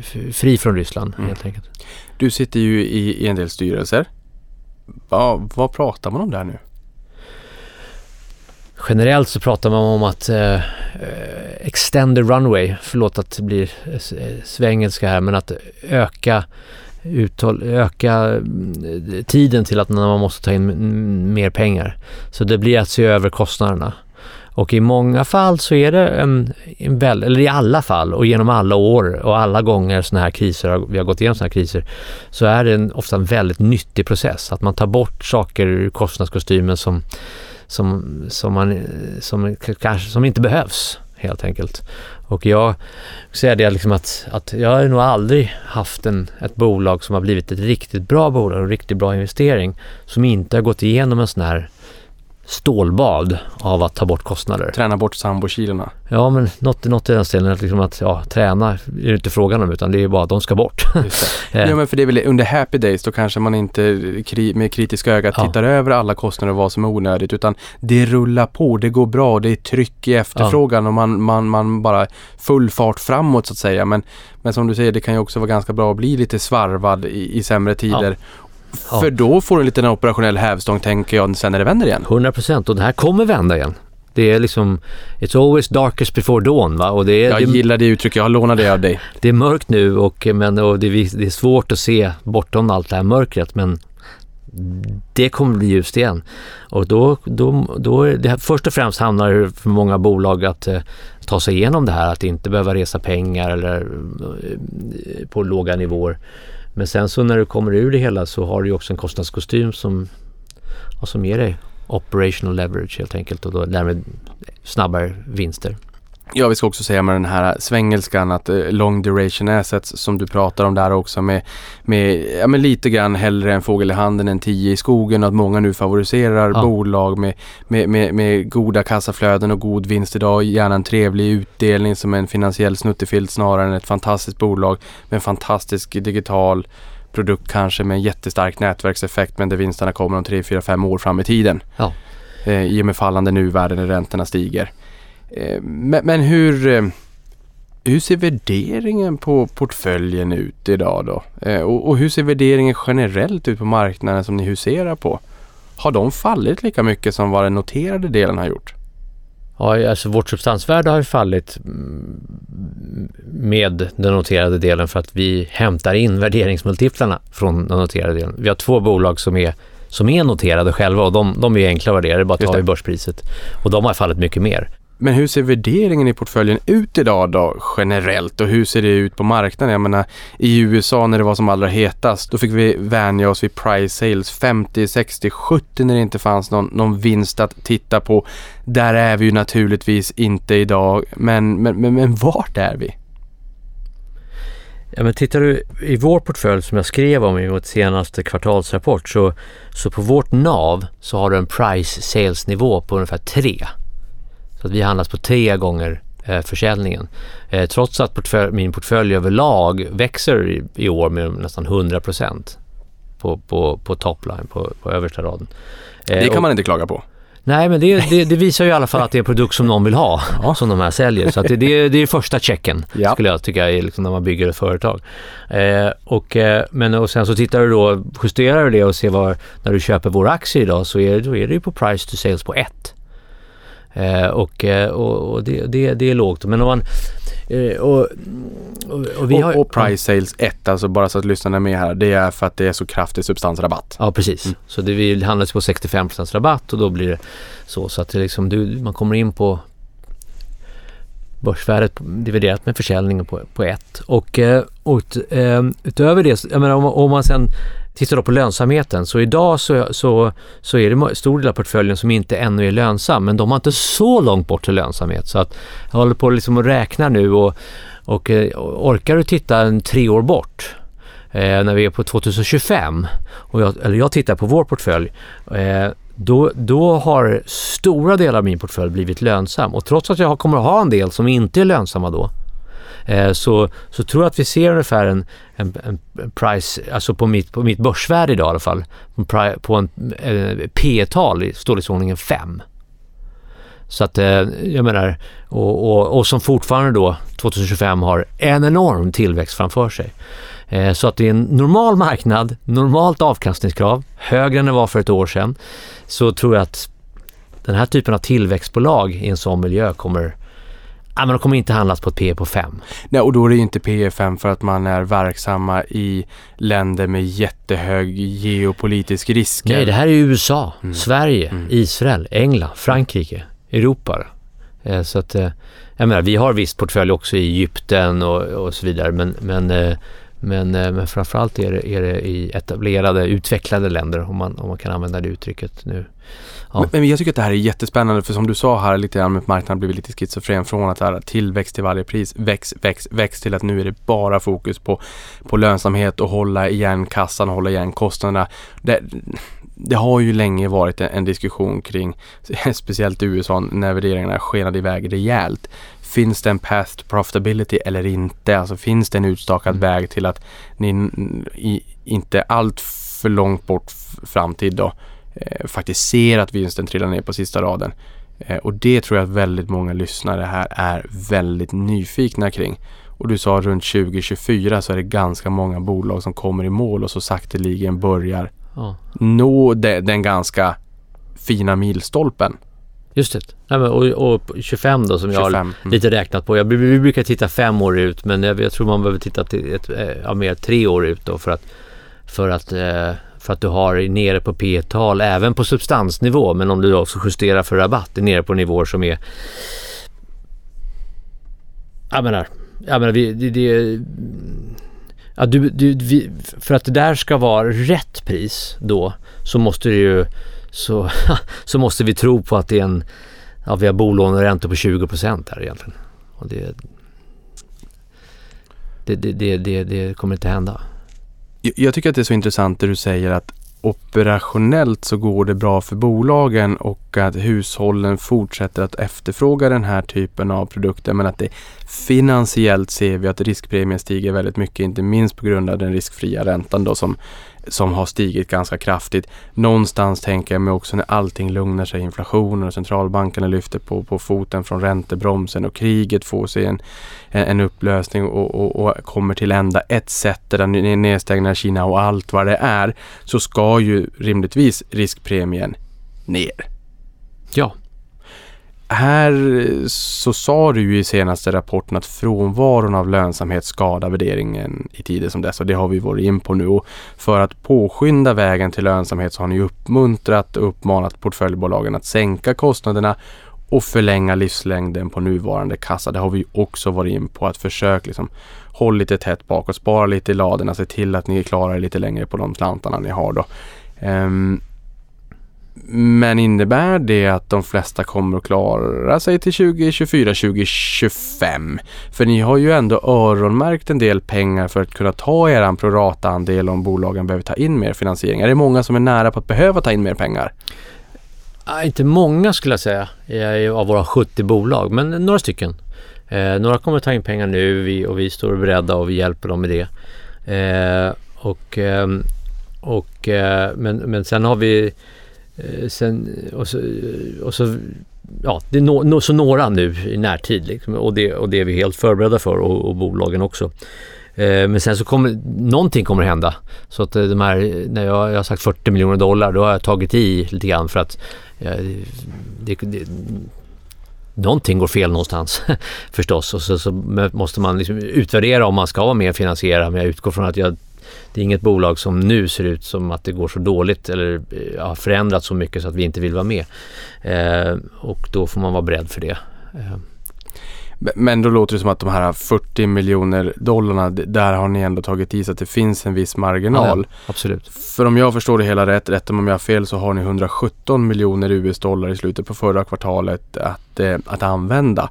f, fri från Ryssland Mm. helt enkelt. Du sitter ju i, i en del styrelser. Ja, vad pratar man om där nu? Generellt så pratar man om att eh, eh, extend the runway, förlåt att det blir svengelska här, men att öka, uthåll, öka eh, tiden till att när man måste ta in mer pengar. Så det blir att se över kostnaderna. Och i många fall så är det en, en väl, eller i alla fall och genom alla år och alla gånger såna här kriser, vi har gått igenom sådana här kriser, så är det en, ofta en väldigt nyttig process. Att man tar bort saker ur kostnadskostymen som som, som, man, eh, som, kanske, som inte behövs helt enkelt. Och jag säger det liksom att, att jag har nog aldrig haft en, ett bolag som har blivit ett riktigt bra bolag, en riktigt bra investering som inte har gått igenom en sån här stålbad av att ta bort kostnader. Träna bort sambokilorna. Ja, men något, något i den stilen, att liksom att ja, träna är det inte frågan om utan det är bara att de ska bort. Eh. Ja, men för det är väl under happy days då kanske man inte kri- med kritiska ögat Ja. tittar över alla kostnader och vad som är onödigt utan det rullar på, det går bra, det är tryck i efterfrågan och man, man, man bara full fart framåt så att säga. Men, men som du säger, det kan ju också vara ganska bra att bli lite svarvad i, i sämre tider. Ja. För då får du en liten operationell hävstång tänker jag sen när det vänder igen. 100 procent och det här kommer vända igen. Det är liksom, it's always darkest before dawn va? Och det är, Jag gillar det uttrycket, jag lånar det av dig. det är mörkt nu och, men, och det, är- det är svårt att se bortom allt det här mörkret men det kommer bli ljust igen. Och då, då, då det först och främst handlar det för många bolag att eh, ta sig igenom det här, att inte behöva resa pengar eller eh, på låga nivåer. Men sen så när du kommer ur det hela så har du ju också en kostnadskostym som, som ger dig operational leverage helt enkelt och då därmed snabbare vinster. Ja, vi ska också säga med den här svengelskan att eh, long duration assets som du pratar om där också med, med ja, men lite grann hellre en fågel i handen än tio i skogen och att många nu favoriserar Ja. bolag med, med, med, med goda kassaflöden och god vinst idag. Gärna en trevlig utdelning som en finansiell snuttefilt snarare än ett fantastiskt bolag med en fantastisk digital produkt kanske med en jättestark nätverkseffekt men där vinsterna kommer om 3, 4, 5 år fram i tiden. Ja. Eh, I och med fallande nuvärde när räntorna stiger. Eh, Men, hur, eh, hur ser värderingen på portföljen ut idag då? Eh, Och, hur ser värderingen generellt ut på marknaden som ni huserar på? Har de fallit lika mycket som vad den noterade delen har gjort? Ja, alltså vårt substansvärde har ju fallit mm, med den noterade delen för att vi hämtar in värderingsmultiplarna från den noterade delen. Vi har två bolag som är, som är noterade själva och de, de är enkla att värdera, det är bara att ta i börspriset. Och de har fallit mycket mer. Men hur ser värderingen i portföljen ut idag då generellt och hur ser det ut på marknaden? Jag menar i USA när det var som allra hetast då fick vi vänja oss vid price sales 50, 60, 70 när det inte fanns någon, någon vinst att titta på. Där är vi ju naturligtvis inte idag men, men, men, men vart är vi? Ja, men tittar du i vår portfölj som jag skrev om i vår senaste kvartalsrapport så, så på vårt NAV så har du en price sales nivå på ungefär 3. Så att vi handlas på tre gånger eh, försäljningen. Eh, trots att portfölj, min portfölj överlag växer i, i år med nästan 100 procent på, på, på topline, på, på översta raden. Eh, Det kan och- man inte klaga på. Nej, men det, det, det visar ju i alla fall att det är en produkt som någon vill ha, som de här säljer. Så det, det, det är första checken, Ja. skulle jag tycka, liksom när man bygger ett företag. Eh, och, eh, men, och sen så tittar du då, justerar du det och ser vad, när du köper vår aktie idag så är, då är det ju på price to sales på 1. Eh, och eh, och, och det, det, det är lågt. Men om man... Eh, och, och, och vi har, och, och price sales 1, alltså bara så att lyssnarna är med här, det är för att det är så kraftig substansrabatt. Ja, precis. Mm. Så det vi handlas på 65% rabatt och då blir det så. Så att det liksom, du, man kommer in på börsvärdet dividerat med försäljningen på, på ett. Och, eh, och ut, utöver det, jag menar, om, om man sen tittar då på lönsamheten så idag så, så, så är det en stor del av portföljen som inte ännu är lönsam men de har inte så långt bort till lönsamhet. Så att jag håller på liksom att räkna nu och, och eh, orkar du titta en tre år bort eh, när vi är på 2025 och jag, eller jag tittar på vår portfölj eh, då, då har stora delar av min portfölj blivit lönsam. Och trots att jag kommer att ha en del som inte är lönsamma då Eh, så, så tror jag att vi ser ungefär en, en, en price, alltså på mitt, på mitt börsvärde idag i alla fall, på en eh, P-tal i storleksordningen 5. Så att, eh, jag menar, och, och, och som fortfarande då 2025 har en enorm tillväxt framför sig. Eh, så att det är en normal marknad, normalt avkastningskrav, högre än det var för ett år sedan, så tror jag att den här typen av tillväxtbolag i en sån miljö kommer Ja, men de kommer inte handlas på ett P på 5. Nej, och då är det ju inte P5 för att man är verksamma i länder med jättehög geopolitisk risk. Nej, det här är USA, Mm. Sverige, Mm. Israel, England, Frankrike, Europa. Eh, Så att, eh, jag menar, vi har viss portfölj också i Egypten och, och så vidare, men, men, eh, men, men framförallt är det, är det i etablerade, utvecklade länder, om man, om man kan använda det uttrycket nu. Ja. Men, men jag tycker att det här är jättespännande för som du sa här lite grann med marknaden blivit lite schizofren från att det här tillväxt till varje pris, väx, väx, väx till att nu är det bara fokus på, på lönsamhet och hålla igen kassan och hålla igen kostnaderna. Det, det har ju länge varit en, en diskussion kring, speciellt i USA, när värderingarna skenade iväg rejält. Finns det en path to profitability eller inte? Alltså finns det en utstakad Mm. väg till att ni i inte allt för långt bort framtid då eh, faktiskt ser att vinsten trillar ner på sista raden. Eh, och det tror jag att väldigt många lyssnare här är väldigt nyfikna kring. Och du sa runt 2024 så är det ganska många bolag som kommer i mål och så sakteligen börjar Ja, nå de, den ganska fina milstolpen. just det. Nej, men, och, och 25 då som jag har 25. Mm. lite räknat på. Jag, vi- vi brukar titta fem år ut men jag, jag tror man behöver titta till ett, eh, ja, mer tre år ut då för att, för att, eh, för att du har nere på P-tal även på substansnivå men om du också justerar för rabatt är nere på nivåer som är jag menar, jag menar vi, det, det, ja, du, du, vi, för att det där ska vara rätt pris då så måste det ju så, så måste vi tro på att det är en Ja, vi har bolåneräntor på 20 procent här egentligen. Och det, det, det, det, det, det kommer inte hända. Jag, tycker att det är så intressant det du säger att operationellt så går det bra för bolagen och att hushållen fortsätter att efterfråga den här typen av produkter. Men att det finansiellt ser vi att riskpremien stiger väldigt mycket, inte minst på grund av den riskfria räntan då som, som har stigit ganska kraftigt. Någonstans tänker jag mig också när allting lugnar sig, inflationen och centralbankerna lyfter på, på foten från räntebromsen och kriget får sig en, en upplösning och, och, och kommer till ända etc. Nedstängningen av Kina och allt vad det är så ska ju rimligtvis riskpremien ner. Ja, här så sa du ju i senaste rapporten att frånvaron av lönsamhet skadar värderingen i tider som dessa. Det har vi varit in på nu. Och för att påskynda vägen till lönsamhet så har ni uppmuntrat och uppmanat portföljbolagen att sänka kostnaderna och förlänga livslängden på nuvarande kassa. Det har vi också varit in på att försöka liksom håll lite tätt bakåt, spara lite i ladorna, se till att ni klarar er lite längre på de slantarna ni har då. Um, men innebär det att de flesta kommer att klara sig till 2024, 2025? För ni har ju ändå öronmärkt en del pengar för att kunna ta eran prorata-andel om bolagen behöver ta in mer finansiering. Är det många som är nära på att behöva ta in mer pengar? Ah, inte många skulle jag säga av våra 70 bolag, men några stycken. Eh, några kommer ta in pengar nu och vi står beredda och vi hjälper dem med det. Eh, och, ehm, och, eh, men, men sen har vi Eh, sen, eh, och så, eh, och så ja, det är no, no, så några nu i närtid liksom, och, det, och det är vi helt förberedda för och, och bolagen också. Eh, men sen så kommer någonting kommer hända. Så att de här, när jag, jag har sagt 40 miljoner dollar, då har jag tagit i lite grann för att ja, det, det, någonting går fel någonstans förstås och så, så måste man liksom utvärdera om man ska vara med och finansiera men jag utgår från att jag, det är inget bolag som nu ser ut som att det går så dåligt eller eh, har förändrats så mycket så att vi inte vill vara med. Eh, och då får man vara beredd för det. Eh, Men då låter det som att de här 40 miljoner dollarna, där har ni ändå tagit i så att det finns en viss marginal. ja, absolut. För om jag förstår det hela rätt, rätt om jag har fel, så har ni 117 miljoner US-dollar i slutet på förra kvartalet att, eh, att använda.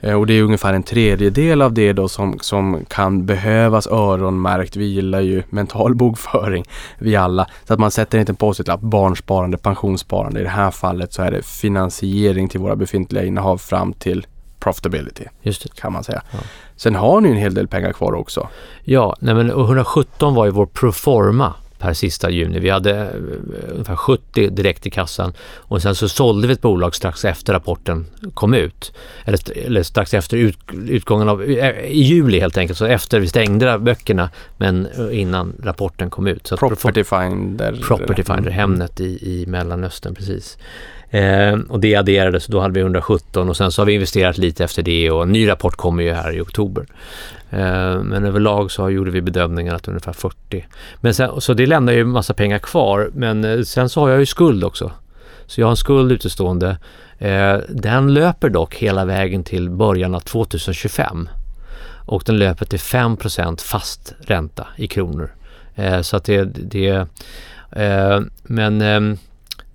Eh, och det är ungefär en tredjedel av det då som, som kan behövas öronmärkt. Vi gillar ju mental bokföring, vi alla. Så att man sätter inte en post-it-lapp, barnsparande, pensionssparande. I det här fallet så är det finansiering till våra befintliga innehav fram till profitability Just det. kan man säga. Ja. Sen har ni en hel del pengar kvar också. Ja, nej men och 117 var ju vår proforma per sista juni. Vi hade eh, ungefär 70 direkt i kassan och sen så sålde vi ett bolag strax efter rapporten kom ut. Eller, eller strax efter ut, utgången av, eh, i juli helt enkelt, så efter vi stängde böckerna men eh, innan rapporten kom ut. Så Property Finder. Property Finder, Hemnet i, i Mellanöstern precis. Eh, och det adderades, då hade vi 117 och sen så har vi investerat lite efter det och en ny rapport kommer ju här i oktober. Eh, men överlag så gjorde vi bedömningen att ungefär 40. Men sen, så det lämnar ju massa pengar kvar men eh, sen så har jag ju skuld också. Så jag har en skuld utestående. Eh, den löper dock hela vägen till början av 2025 och den löper till 5% fast ränta i kronor. Eh, så att det, det eh, men ehm,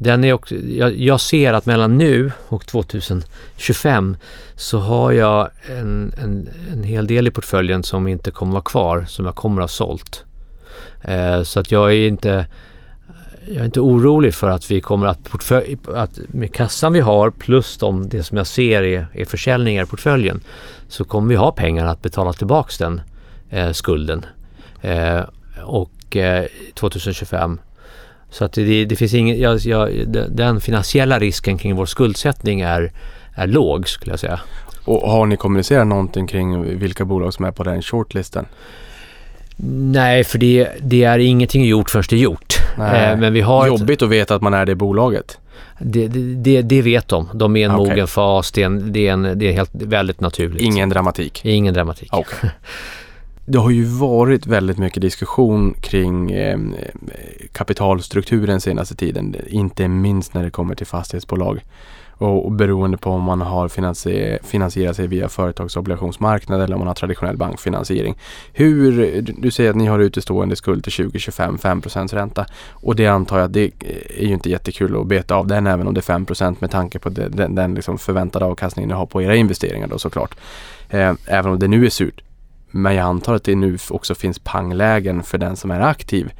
den är också, jag, jag, ser att mellan nu och 2025 så har jag en, en, en hel del i portföljen som inte kommer vara kvar, som jag kommer ha sålt. Eh, så att jag är inte jag är inte orolig för att vi kommer att, portfölj, att med kassan vi har plus de, det som jag ser är, är försäljningar i portföljen så kommer vi ha pengar att betala tillbaks den eh, skulden. Eh, och eh, 2025 så att det, det finns ingen, jag, jag, den finansiella risken kring vår skuldsättning är, är låg skulle jag säga. Och har ni kommunicerat någonting kring vilka bolag som är på den shortlisten? Nej, för det, det är ingenting gjort först det är gjort. Eh, men vi har Jobbigt ett, att veta att man är det bolaget. Det, det, det vet de. De är en okay. mogen fas. Det är, en, det, är en, det är helt, väldigt naturligt. Ingen dramatik? Ingen dramatik. Okay. Det har ju varit väldigt mycket diskussion kring eh, kapitalstrukturen senaste tiden. Inte minst när det kommer till fastighetsbolag. Och, och beroende på om man har finansier, finansierat sig via företagsobligationsmarknad eller om man har traditionell bankfinansiering. Hur, du säger att ni har utestående skuld till 2025, 5 procents ränta. Och det antar jag att det eh, är ju inte jättekul att beta av den även om det är 5 procent med tanke på den, den, den liksom förväntade avkastningen ni har på era investeringar då såklart. Eh, även om det nu är surt. Men jag antar att det nu också finns panglägen för den som är aktiv.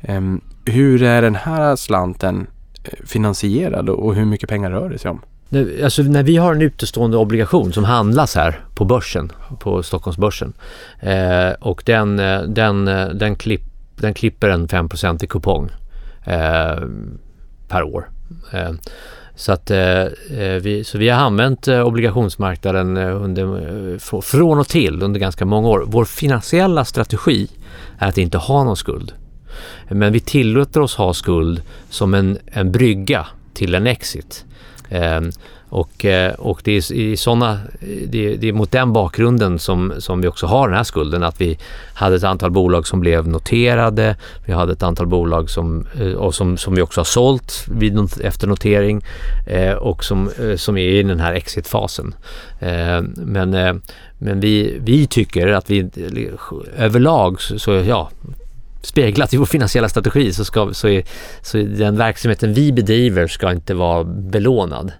Ehm, hur är den här slanten eh, finansierad och hur mycket pengar rör det sig om? Alltså när vi har en utestående obligation som handlas här på börsen, på Stockholmsbörsen eh, och den, eh, den, eh, den, klipp, den klipper en 5 i kupong eh, per år. Eh, så, att, eh, eh, vi, så vi har använt eh, obligationsmarknaden eh, under, från och till under ganska många år. Vår finansiella strategi är att inte ha någon skuld. Men vi tillåter oss ha skuld som en, en brygga till en exit. Eh, och, eh, och det är, i såna, det, det, är mot den bakgrunden som, som vi också har den här skulden. Att vi hade ett antal bolag som blev noterade. Vi hade ett antal bolag som, eh, och som, som vi också har sålt vid, efter notering eh, och som, som är i den här exitfasen. Men, men vi, vi tycker att vi överlag så ja, speglat i vår finansiella strategi så, ska, så, är, så är den verksamheten vi bedriver ska inte vara belånad.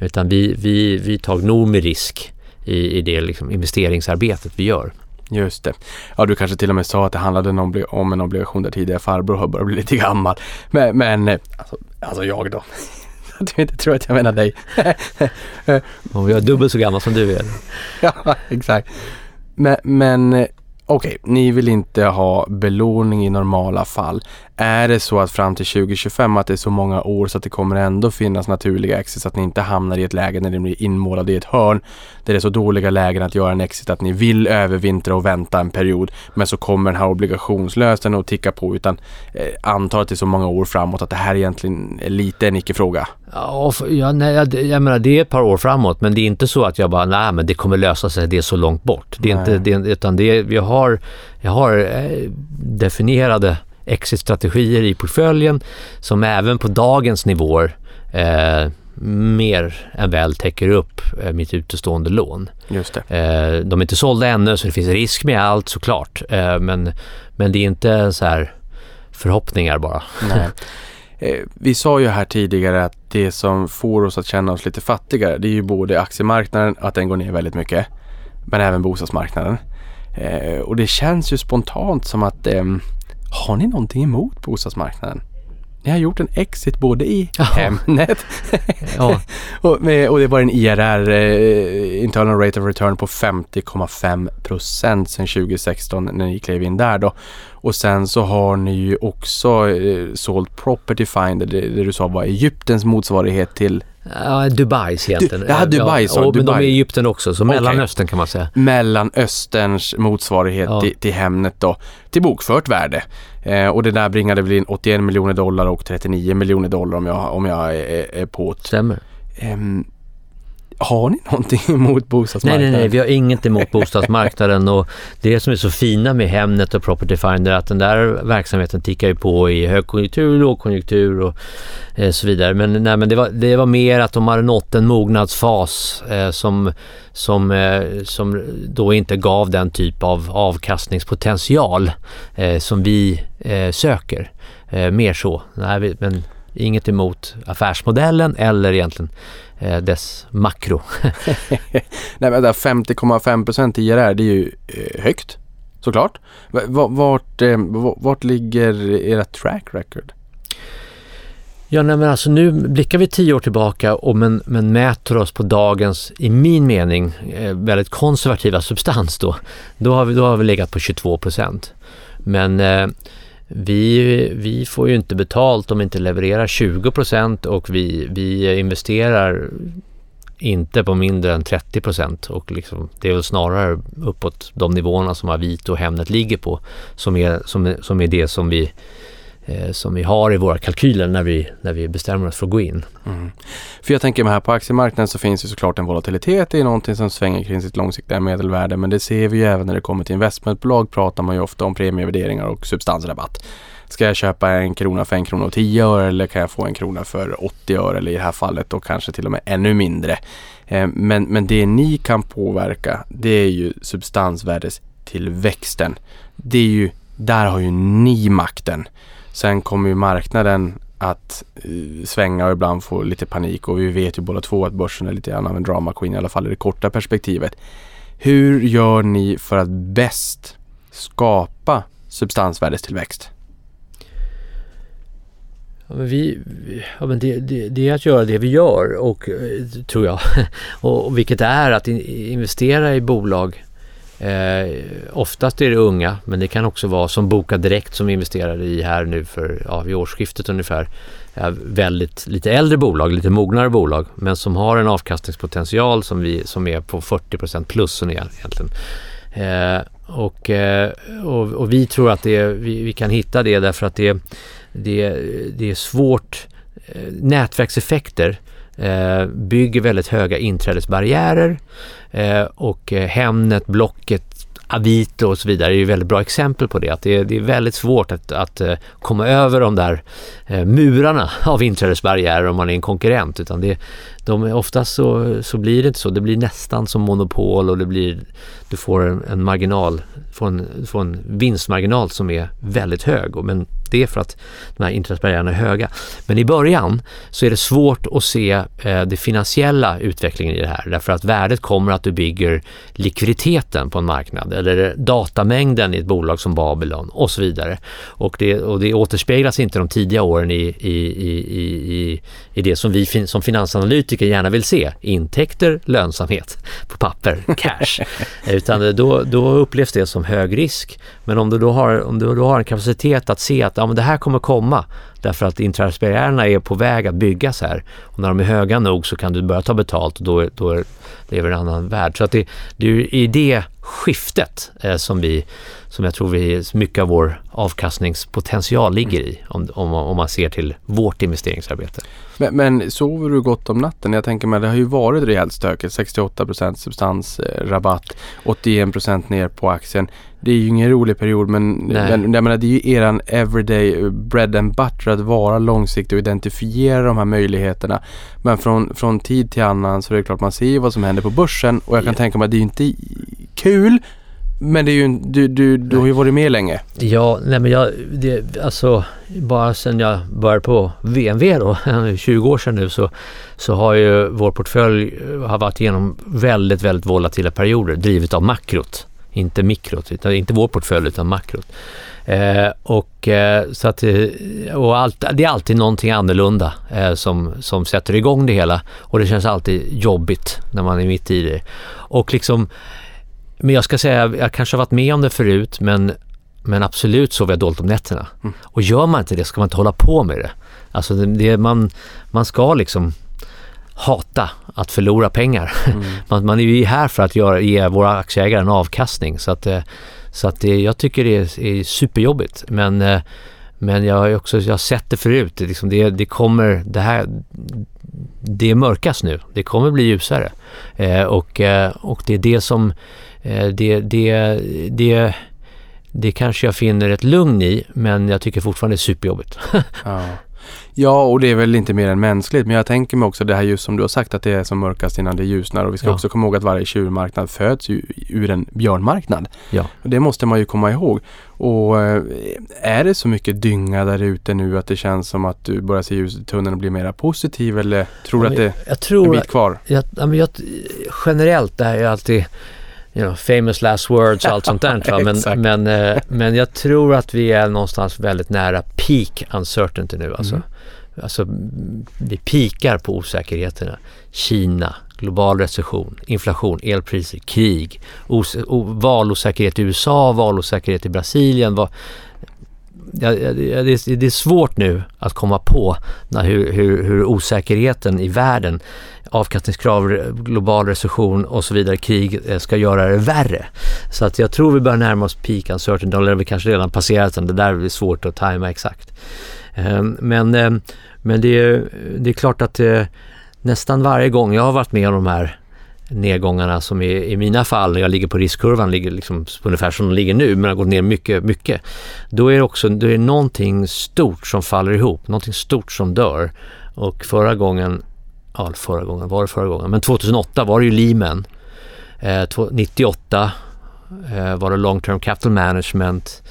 Utan vi, vi, vi tar nog med risk i, i det liksom investeringsarbetet vi gör. Just det. Ja, du kanske till och med sa att det handlade om en obligation där tidigare farbror har börjat bli lite gammal. Men, men alltså, alltså jag då. att du inte tror att jag menar dig. Om jag är dubbelt så gammal som du är. ja, exakt. Men, men okej, okay, ni vill inte ha belåning i normala fall. Är det så att fram till 2025 att det är så många år så att det kommer ändå finnas naturliga exits att ni inte hamnar i ett läge när ni blir inmålade i ett hörn där det är så dåliga lägen att göra en exit att ni vill övervintra och vänta en period men så kommer den här obligationslösen att ticka på utan eh, antar att det är så många år framåt att det här egentligen är lite en icke-fråga. Ja, ja nej, jag, jag menar det är ett par år framåt men det är inte så att jag bara nej men det kommer lösa sig, det är så långt bort. Det är nej. inte, det, utan det vi har, jag har eh, definierade exit-strategier i portföljen som även på dagens nivåer eh, mer än väl täcker upp eh, mitt utestående lån. Just det. Eh, de är inte sålda ännu så det finns risk med allt såklart. Eh, men, men det är inte så här förhoppningar bara. Eh, vi sa ju här tidigare att det som får oss att känna oss lite fattigare det är ju både aktiemarknaden, att den går ner väldigt mycket, men även bostadsmarknaden. Eh, och det känns ju spontant som att har ni någonting emot bostadsmarknaden? ni har gjort en exit både i Ja. Hemnet Ja, och, med, och det var en IRR, eh, internal rate of return, på 50,5 procent sedan 2016 när ni klev in där då. Och sen så har ni ju också eh, sålt Property Finder, det, det du sa var Egyptens motsvarighet till ja Dubais egentligen. Du- ja, Dubai du, och, Men de är Dubai. i Egypten också, så Okej. Mellanöstern kan man säga. Mellanösterns motsvarighet Ja. till, till Hemnet då, till bokfört värde. Eh, och det där bringade väl in 81 miljoner dollar och 39 miljoner dollar om jag, om jag är, är på. Stämmer. Ehm, har ni någonting emot Nej, bostadsmarknaden? nej, nej, vi har inget emot bostadsmarknaden och det som är så fina med Hemnet och Property Finder är att den där verksamheten tickar ju på i högkonjunktur, lågkonjunktur och eh, så vidare. Men, nej, men det, var, det var mer att de hade nått en mognadsfas eh, som, som, eh, som då inte gav den typ av avkastningspotential eh, som vi eh, söker. Eh, mer så. Nej, men inget emot affärsmodellen eller egentligen eh, dess makro. Nej men där 50,5% IRR det är ju eh, högt såklart. Va- Vart, eh, va- vart ligger era track record? Ja, nej, men alltså nu blickar vi tio år tillbaka och men, men mäter oss på dagens, i min mening, eh, väldigt konservativa substans då. Då har vi, då har vi legat på 22 procent. Men eh, vi, vi får ju inte betalt om vi inte levererar 20 procent och vi, vi investerar inte på mindre än 30 procent och liksom, det är väl snarare uppåt de nivåerna som Avito och Hemnet ligger på som är, som, som är det som vi Eh, som vi har i våra kalkyler när vi, när vi bestämmer oss för att gå in. Mm. För jag tänker mig här på aktiemarknaden så finns ju såklart en volatilitet. Det är någonting som svänger kring sitt långsiktiga medelvärde. Men det ser vi ju även när det kommer till investmentbolag pratar man ju ofta om premievärderingar och substansrabatt. Ska jag köpa en krona för en krona och tio öre eller kan jag få en krona för 80 öre eller i det här fallet då kanske till och med ännu mindre. Eh, men, men det ni kan påverka det är ju substansvärdestillväxten. Det är ju, där har ju ni makten. Sen kommer ju marknaden att eh, svänga och ibland få lite panik och vi vet ju båda två att börsen är lite grann av en drama queen i alla fall i det korta perspektivet. Hur gör ni för att bäst skapa substansvärdestillväxt? Ja, men vi, ja, men det, det, det är att göra det vi gör, och, eh, tror jag. och, vilket är att investera i bolag. Eh, oftast är det unga, men det kan också vara som Boka Direkt som vi investerade i här nu för ja, vid årsskiftet ungefär. Ja, väldigt lite äldre bolag, lite mognare bolag, men som har en avkastningspotential som, vi, som är på 40 plus egentligen. Eh, och, eh, och, och vi tror att det, vi, vi kan hitta det därför att det, det, det är svårt. Eh, nätverkseffekter eh, bygger väldigt höga inträdesbarriärer eh, och eh, Hemnet, Blocket, Avito och så vidare är ju väldigt bra exempel på det. Att det, är, det är väldigt svårt att, att eh, komma över de där eh, murarna av inträdesbarriärer om man är en konkurrent. Utan det, de, är- oftast så, så blir det inte så. Det blir nästan som monopol och det blir, du får en, en marginal, får en, får en vinstmarginal som är väldigt hög. Men det är för att de här inträdesbarriärerna är höga. Men i början så är det svårt att se eh, det finansiella utvecklingen i det här. Därför att värdet kommer att du bygger likviditeten på en marknad eller datamängden i ett bolag som Babylon och så vidare. Och det, och det återspeglas inte de tidiga åren i, i, i, i, i, i det som vi fin, som finansanalytiker gärna vill se. Intäkter, lönsamhet på papper, cash. Utan då, då upplevs det som hög risk. Men om du då har, om du då har en kapacitet att se att ja, men det här kommer komma därför att inträdesbarriärerna är på väg att byggas här. Och när de är höga nog så kan du börja ta betalt och då, då lever en annan värld. Så att det, det är ju i det skiftet eh, som, vi, som jag tror vi, mycket av vår avkastningspotential ligger i om, om, om man ser till vårt investeringsarbete. Men, men sover du gott om natten? Jag tänker mig det har ju varit rejält stökigt. 68% substansrabatt, 81% ner på aktien. Det är ju ingen rolig period men, Nej. men jag menar, det är ju eran everyday bread and butter att vara långsiktig och identifiera de här möjligheterna. Men från, från tid till annan så är det klart man ser ju vad som händer på börsen och jag kan Ja. tänka mig att det är ju inte kul men det är ju, du, du, du har ju varit med länge. Ja, nej men jag, det, alltså bara sedan jag började på VNV då, 20 år sedan nu, så, så har ju vår portfölj eh, har varit igenom väldigt, väldigt volatila perioder drivet av makrot. Inte mikrot, utan inte vår portfölj utan makrot. Eh, och eh, så att, eh, och allt, det är alltid någonting annorlunda eh, som, som sätter igång det hela och det känns alltid jobbigt när man är mitt i det. Och liksom, men jag ska säga, jag kanske har varit med om det förut men, men absolut sover jag dåligt om nätterna. Och gör man inte det ska man inte hålla på med det. Alltså det, det, man, man ska liksom hata att förlora pengar. Man, man är ju här för att göra, ge våra aktieägare en avkastning. Så att, eh, så att det, jag tycker det är, är superjobbigt. Men, eh, men jag har också jag har sett det förut. Det, liksom det, det kommer, det här, det är mörkast nu. Det kommer bli ljusare. Eh, och, eh, och det är det som, det, det, det, det kanske jag finner ett lugn i, men jag tycker fortfarande det är superjobbigt. Ja. ja, och det är väl inte mer än mänskligt. Men jag tänker mig också det här just som du har sagt att det är som mörkast innan det ljusnar. Och vi ska Ja. också komma ihåg att varje tjurmarknad föds ju ur en björnmarknad. ja. Och det måste man ju komma ihåg. Och eh, är det så mycket dynga där ute nu att det känns som att du börjar se ljuset i tunneln och blir mera positiv eller tror du att det är jag en tror bit kvar? jag, ja, jag, generellt, det här är alltid you know, famous last words och allt sånt där. Men, men, eh, men jag tror att vi är någonstans väldigt nära peak uncertainty nu. Alltså, Mm. alltså vi pikar på osäkerheterna. Kina, global recession, inflation, elpriser, krig, os- valosäkerhet i USA, valosäkerhet i Brasilien. Va, ja, ja, det, det är- det är svårt nu att komma på när, hur, hur, hur osäkerheten i världen, avkastningskrav, global recession och så vidare, krig eh, ska göra det värre. Så att jag tror vi börjar närma oss peak uncertainty, eller vi kanske redan passerat den, det där är svårt att tajma exakt. Ehm, men, ehm, men det, är, det är klart att eh, nästan varje gång jag har varit med om de här nedgångarna som i, i mina fall, när jag ligger på riskkurvan, ligger liksom ungefär som de ligger nu, men har gått ner mycket, mycket. Då är det också då är det någonting stort som faller ihop, någonting stort som dör. Och förra gången, ja förra gången, var det förra gången? Men 2008 var det ju Lehman. Eh, 98 eh, var det long term capital management.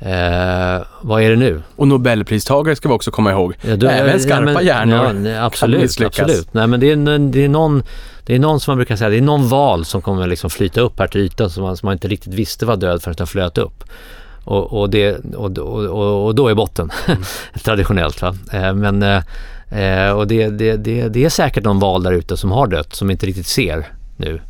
Eh, vad är det nu? Och Nobelpristagare ska vi också komma ihåg. Ja, då- Även ja, skarpa men- hjärnor ja, absolut, absolut. Nej, men det är, det, är någon, det är någon som man brukar säga, det är någon val som kommer liksom flyta upp här till ytan som man, som man inte riktigt visste var död förrän den flöt upp. Och, och, det, och, och, och, då är botten, traditionellt. Va? Eh, Men, eh, eh, och det, det, det, det är säkert någon val där ute som har dött, som inte riktigt ser nu.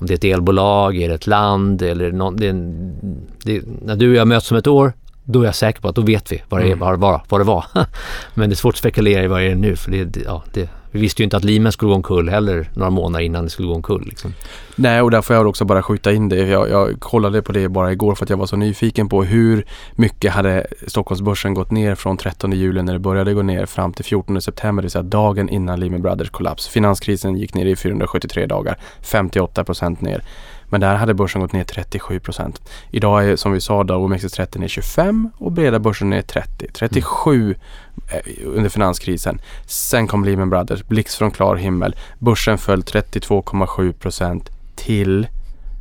Om det är ett elbolag, är det ett land eller någon, det en, det, när du och jag möts om ett år, då är jag säker på att då vet vi vad det, är, vad, vad, vad det var. Men det är svårt att spekulera i vad det är nu för det, det, ja, det, vi visste ju inte att Lehman skulle gå omkull heller några månader innan det skulle gå omkull. Liksom. Nej, och där får jag också bara skjuta in det. Jag, jag kollade på det bara igår för att jag var så nyfiken på hur mycket hade Stockholmsbörsen gått ner från 13 juli när det började gå ner fram till 14 september, det vill säga dagen innan Lehman Brothers kollaps. Finanskrisen gick ner i 473 dagar, 58 procent ner. Men där hade börsen gått ner 37 procent. Idag är som vi sa då OMXS30 ner 25 och breda börsen ner 30. 37 eh, under finanskrisen. Sen kom Lehman Brothers, blixt från klar himmel. Börsen föll 32,7 procent till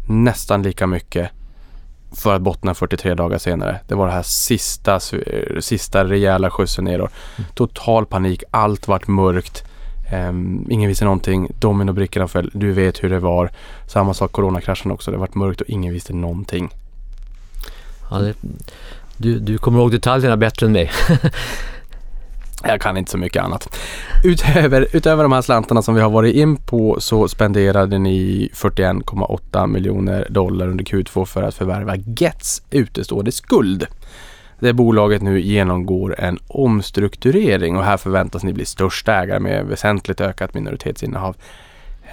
nästan lika mycket för att bottna 43 dagar senare. Det var det här sista, eh, sista rejäla skjutsen neråt. Total panik, allt vart mörkt. Ehm, ingen visste någonting, dominobrickorna föll, du vet hur det var. Samma sak coronakraschen också, det vart mörkt och ingen visste någonting. Ja, det, du, du kommer ihåg detaljerna bättre än mig. Jag kan inte så mycket annat. Utöver, utöver de här slantarna som vi har varit in på så spenderade ni 41,8 miljoner dollar under Q2 för att förvärva Gets utestående skuld. Det bolaget nu genomgår en omstrukturering och här förväntas ni bli största ägare med väsentligt ökat minoritetsinnehav.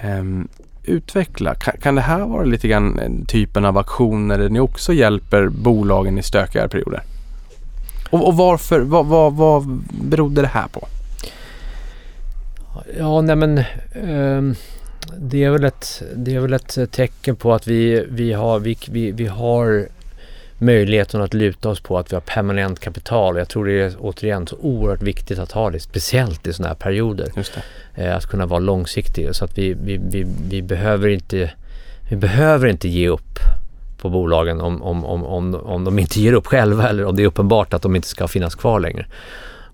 Ehm, utveckla, kan, kan det här vara lite grann eh, typen av aktioner där ni också hjälper bolagen i stökigare perioder? Och, och varför, vad, vad, vad berodde det här på? Ja, nej men um det, är väl ett, det är väl ett tecken på att vi, vi, har, vi, vi, vi har möjligheten att luta oss på att vi har permanent kapital. Jag tror det är återigen så oerhört viktigt att ha det, speciellt i sådana här perioder. Eh, att kunna vara långsiktig så att vi, vi, vi, vi, behöver inte, vi behöver inte ge upp på bolagen om, om, om, om, om de inte ger upp själva eller om det är uppenbart att de inte ska finnas kvar längre.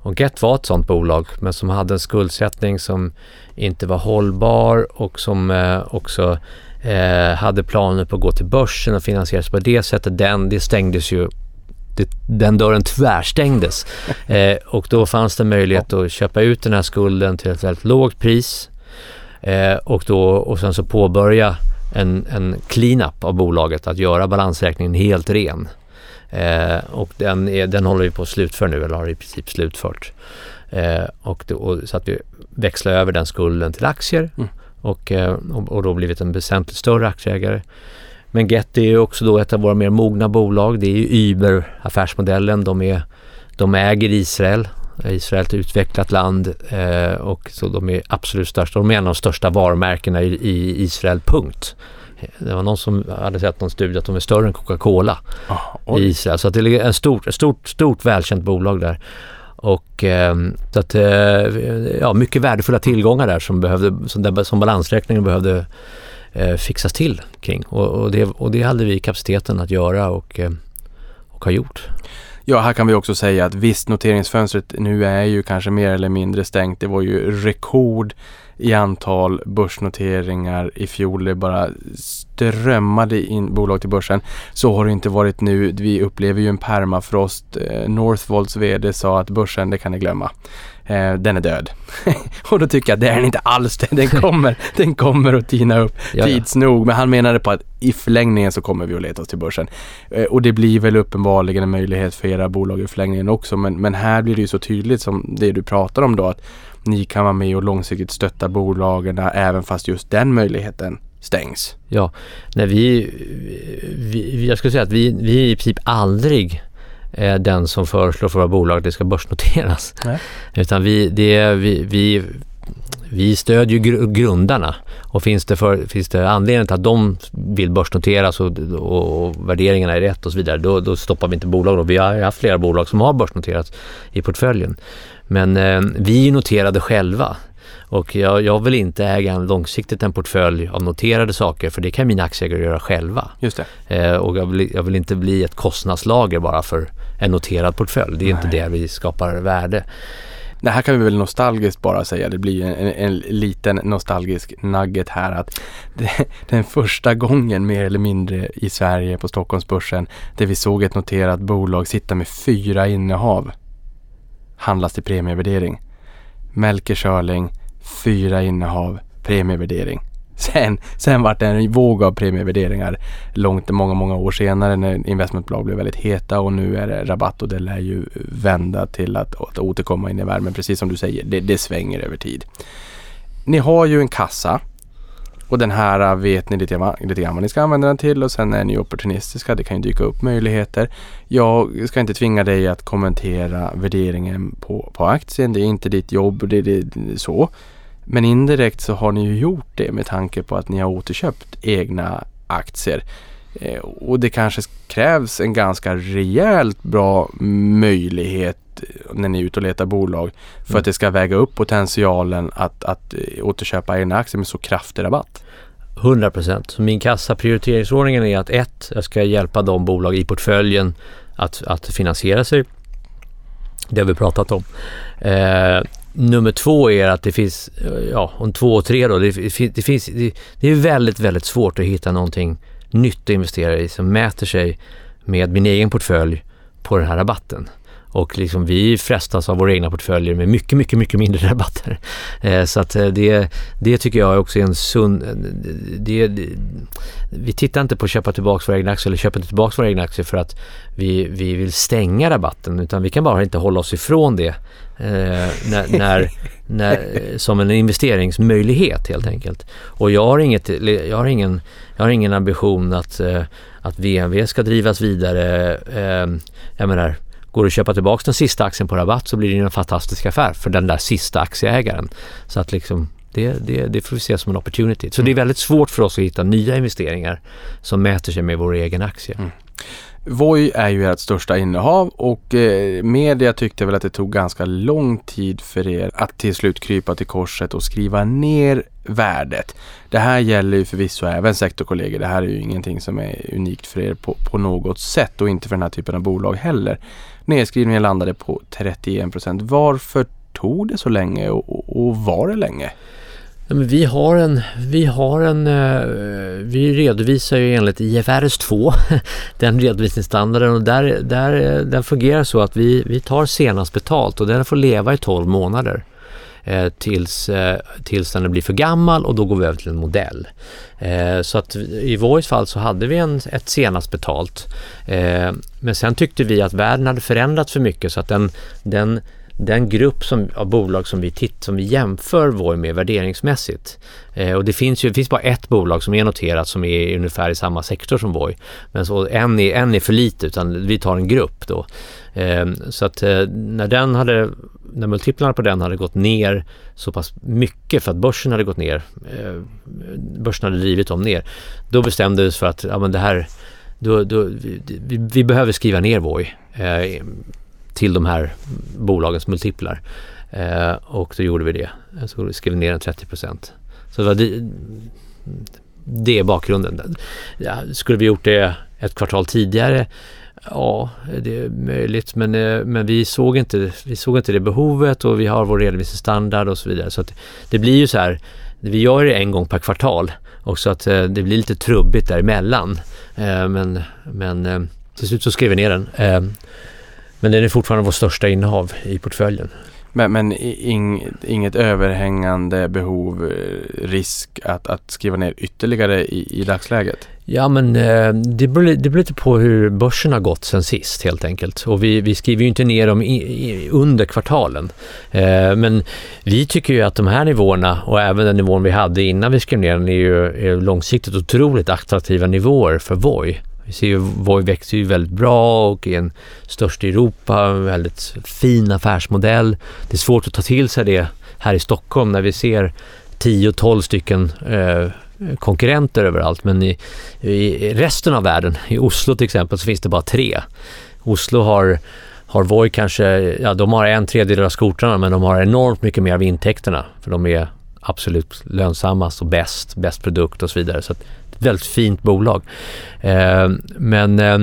Och Get var ett sådant bolag men som hade en skuldsättning som inte var hållbar och som eh, också eh, hade planer på att gå till börsen och finansieras på det sättet. Den, det stängdes ju det, den dörren tvärstängdes. Eh, och då fanns det möjlighet att köpa ut den här skulden till ett väldigt lågt pris eh, och, då, och sen så påbörja en, en clean-up av bolaget, att göra balansräkningen helt ren. Eh, och den, är, den håller vi på att slutföra nu, eller har i princip slutfört. Eh, och, det, och så att vi växlar över den skulden till aktier Mm. Och, eh, och, och då blivit en väsentligt större aktieägare. Men Get är ju också då ett av våra mer mogna bolag. Det är ju Uber-affärsmodellen. De, är, de äger Israel. Israel är ett utvecklat land eh, och så de är absolut största. De är en av de största varumärkena i, i Israel, punkt. Det var någon som hade sett någon studie att de är större än Coca-Cola Ah, i. Israel. Så det är ett stort, stort, stort välkänt bolag där. Och eh, så att, eh, ja, mycket värdefulla tillgångar där som, behövde, som, som balansräkningen behövde eh, fixas till kring. Och, och, det, och det hade vi kapaciteten att göra och, eh, och har gjort. Ja, här kan vi också säga att visst, noteringsfönstret nu är ju kanske mer eller mindre stängt. Det var ju rekord i antal börsnoteringar i fjol. Det bara strömmade in bolag till börsen. Så har det inte varit nu. Vi upplever ju en permafrost. Eh, Northvolts VD sa att börsen, det kan ni glömma. Eh, den är död. och då tycker jag att det är den inte alls det. Den kommer, den kommer att tina upp Ja, tids nog. Men han menade på att i förlängningen så kommer vi att leta oss till börsen. Eh, Och det blir väl uppenbarligen en möjlighet för era bolag i förlängningen också. Men, men här blir det ju så tydligt som det du pratar om då att ni kan vara med och långsiktigt stötta bolagen även fast just den möjligheten stängs. Ja, när vi, vi, jag skulle säga att vi, vi är i princip aldrig eh, den som föreslår för våra bolag att det ska börsnoteras. Nej. Utan vi, det, är- vi, vi, vi stödjer gr- grundarna och finns det, för, finns det anledning till att de vill börsnoteras och, och, och värderingarna är rätt och så vidare, då, då stoppar vi inte bolag. Då. Vi har haft flera bolag som har börsnoterats i portföljen. Men eh, vi är noterade själva. Och jag, jag vill inte äga en långsiktigt en portfölj av noterade saker för det kan mina aktieägare göra själva. Just. Eh, och jag vill, jag vill inte bli ett kostnadslager bara för en noterad portfölj. Det är inte Nej. det vi skapar värde. Det här kan vi väl nostalgiskt bara säga. Det blir en, en, en liten nostalgisk nugget här att det, den första gången mer eller mindre i Sverige på Stockholmsbörsen där vi såg ett noterat bolag sitta med fyra innehav handlas till premievärdering. Melker Schörling, fyra innehav, premievärdering. Sen, sen vart det en våg av premievärderingar långt, många, många år senare när investmentbolag blev väldigt heta och nu är det rabatt och det lär ju vända till att, att återkomma in i värmen. Precis som du säger, det, det svänger över tid. Ni har ju en kassa och den här vet ni lite, grann- lite grann vad ni ska använda den till och sen är ni opportunistiska. Det kan ju dyka upp möjligheter. Jag ska inte tvinga dig att kommentera värderingen på, på aktien. Det är inte ditt jobb. Det, det, det, så. Men indirekt så har ni ju gjort det med tanke på att ni har återköpt egna aktier. Eh, och det kanske krävs en ganska rejält bra möjlighet när ni är ute och letar bolag för Mm. att det ska väga upp potentialen att, att eh, återköpa egna aktier med så kraftig rabatt. 100 procent. Min kassa prioriteringsordningen är att ett, jag ska hjälpa de bolag i portföljen att, att finansiera sig. Det har vi pratat om. Eh, nummer två är att det finns, ja, om två och tre då, det, det finns, det, det är väldigt, väldigt svårt att hitta någonting nytt att investera i som mäter sig med min egen portfölj på den här rabatten. Och liksom vi frestas av våra egna portföljer med mycket, mycket, mycket mindre rabatter. Eh, så att eh, det, det tycker jag också är en sund... Eh, det, det, vi tittar inte på att köpa tillbaka våra egna aktier eller köpa inte tillbaka våra egna aktier för att vi, vi vill stänga rabatten utan vi kan bara inte hålla oss ifrån det eh, när, när, när, som en investeringsmöjlighet helt enkelt. Och jag har, inget, jag har, ingen, jag har ingen ambition att, eh, att VNV ska drivas vidare. Eh, jag menar, Går det att köpa tillbaka den sista aktien på rabatt så blir det en fantastisk affär för den där sista aktieägaren. Så att liksom det, det, det får vi se som en opportunity. Så det är väldigt svårt för oss att hitta nya investeringar som mäter sig med vår egen aktie. Voi är ju ert största innehav och eh, media tyckte väl att det tog ganska lång tid för er att till slut krypa till korset och skriva ner värdet. Det här gäller ju förvisso även sektorkollegor. Det här är ju ingenting som är unikt för er på, på något sätt och inte för den här typen av bolag heller. Nedskrivningen landade på 31 procent. Varför tog det så länge och, och, och var det länge? Ja, men vi har en, vi har en, eh, vi redovisar ju enligt IFRS 2, den redovisningsstandarden och där, där, den fungerar så att vi, vi tar senast betalt och den får leva i 12 månader eh, tills, eh, tills den blir för gammal och då går vi över till en modell. Så att i Voice fall så hade vi en, ett senast betalt. Men sen tyckte vi att världen hade förändrats för mycket så att den, den den grupp som, av bolag som vi, titt, som vi jämför Voi med värderingsmässigt. Eh, och det finns ju det finns bara ett bolag som är noterat som är ungefär i samma sektor som Voi. Men så en är, en är för lite utan vi tar en grupp då. Eh, så att eh, när den hade, när multiplarna på den hade gått ner så pass mycket för att börsen hade gått ner, eh, börsen hade drivit dem ner, då bestämdes för att ja, men det här, då, då, vi, vi behöver skriva ner Voi. Eh, till de här bolagens multiplar. Eh, och då gjorde vi det. Så skrev vi ner den 30 procent. Så det, var det, det är bakgrunden. Ja, skulle vi gjort det ett kvartal tidigare? Ja, det är möjligt men, eh, men vi, såg inte, vi såg inte det behovet och vi har vår redovisningsstandard och så vidare. Så att det blir ju så här, vi gör det en gång per kvartal och så att eh, det blir lite trubbigt däremellan. Eh, men, men till slut så skrev vi ner den. Men den är fortfarande vår största innehav i portföljen. Men, men ing, inget överhängande behov, eh, risk att, att skriva ner ytterligare i, i dagsläget? Ja men eh, det, beror, det beror lite på hur börsen har gått sen sist helt enkelt. Och vi, vi skriver ju inte ner dem i, i, under kvartalen. Eh, men vi tycker ju att de här nivåerna och även den nivån vi hade innan vi skrev ner den är ju är långsiktigt otroligt attraktiva nivåer för Voi. Vi ser ju Voi växer ju väldigt bra och är en störst i Europa, väldigt fin affärsmodell. Det är svårt att ta till sig det här i Stockholm när vi ser 10-12 stycken eh, konkurrenter överallt. Men i, i, resten av världen, i Oslo till exempel, så finns det bara tre. Oslo har har Voi kanske, ja de har en tredjedel av skotrarna men de har enormt mycket mer av intäkterna för de är absolut lönsammast och bäst, bäst produkt och så vidare. Så väldigt fint bolag. Eh, men, eh,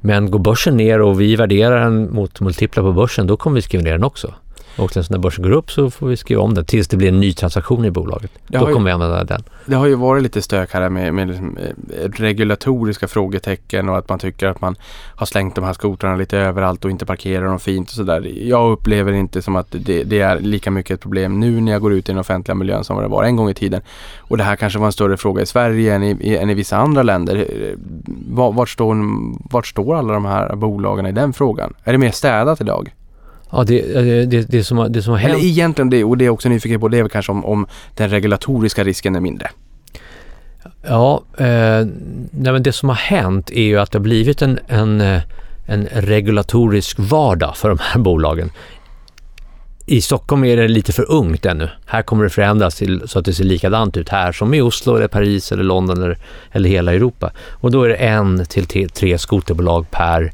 men går börsen ner och vi värderar den mot multiplar på börsen, då kommer vi skriva ner den också. Och sen när börsen går upp så får vi skriva om den tills det blir en ny transaktion i bolaget. Det Då kommer ju, vi använda den. Det har ju varit lite stök här med, med liksom, eh, regulatoriska frågetecken och att man tycker att man har slängt de här skotrarna lite överallt och inte parkerar dem fint och sådär. Jag upplever inte som att det, det, är lika mycket ett problem nu när jag går ut i den offentliga miljön som det var en gång i tiden. Och det här kanske var en större fråga i Sverige än i, än i vissa andra länder. Vart står, vart står alla de här bolagen i den frågan? Är det mer städat idag? Ja, det, det, det, som, det som har hänt... Eller egentligen det, och det är också nyfiken på, det är väl kanske om, om den regulatoriska risken är mindre. Ja, eh, nej men det som har hänt är ju att det har blivit en, en, eh, en regulatorisk vardag för de här bolagen. I Stockholm är det lite för ungt ännu. Här kommer det förändras till, så att det ser likadant ut här som i Oslo, eller Paris, eller London eller, eller hela Europa. Och då är det en till tre skoterbolag per,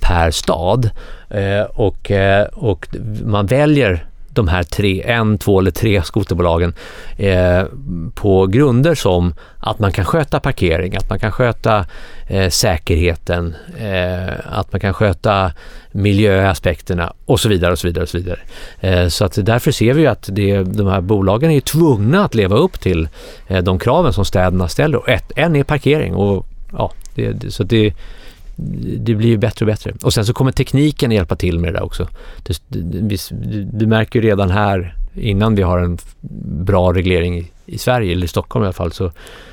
per stad. Eh, och, eh, och man väljer de här tre, en, två eller tre skoterbolagen eh, på grunder som att man kan sköta parkering, att man kan sköta eh, säkerheten, eh, att man kan sköta miljöaspekterna och så vidare och så vidare. Och så vidare. Eh, så att därför ser vi att det, de här bolagen är tvungna att leva upp till eh, de kraven som städerna ställer. Och ett, en är parkering och ja, det, så det det blir ju bättre och bättre. Och sen så kommer tekniken hjälpa till med det där också. Du märker ju redan här, innan vi har en bra reglering i, i Sverige, eller i Stockholm i alla fall, så,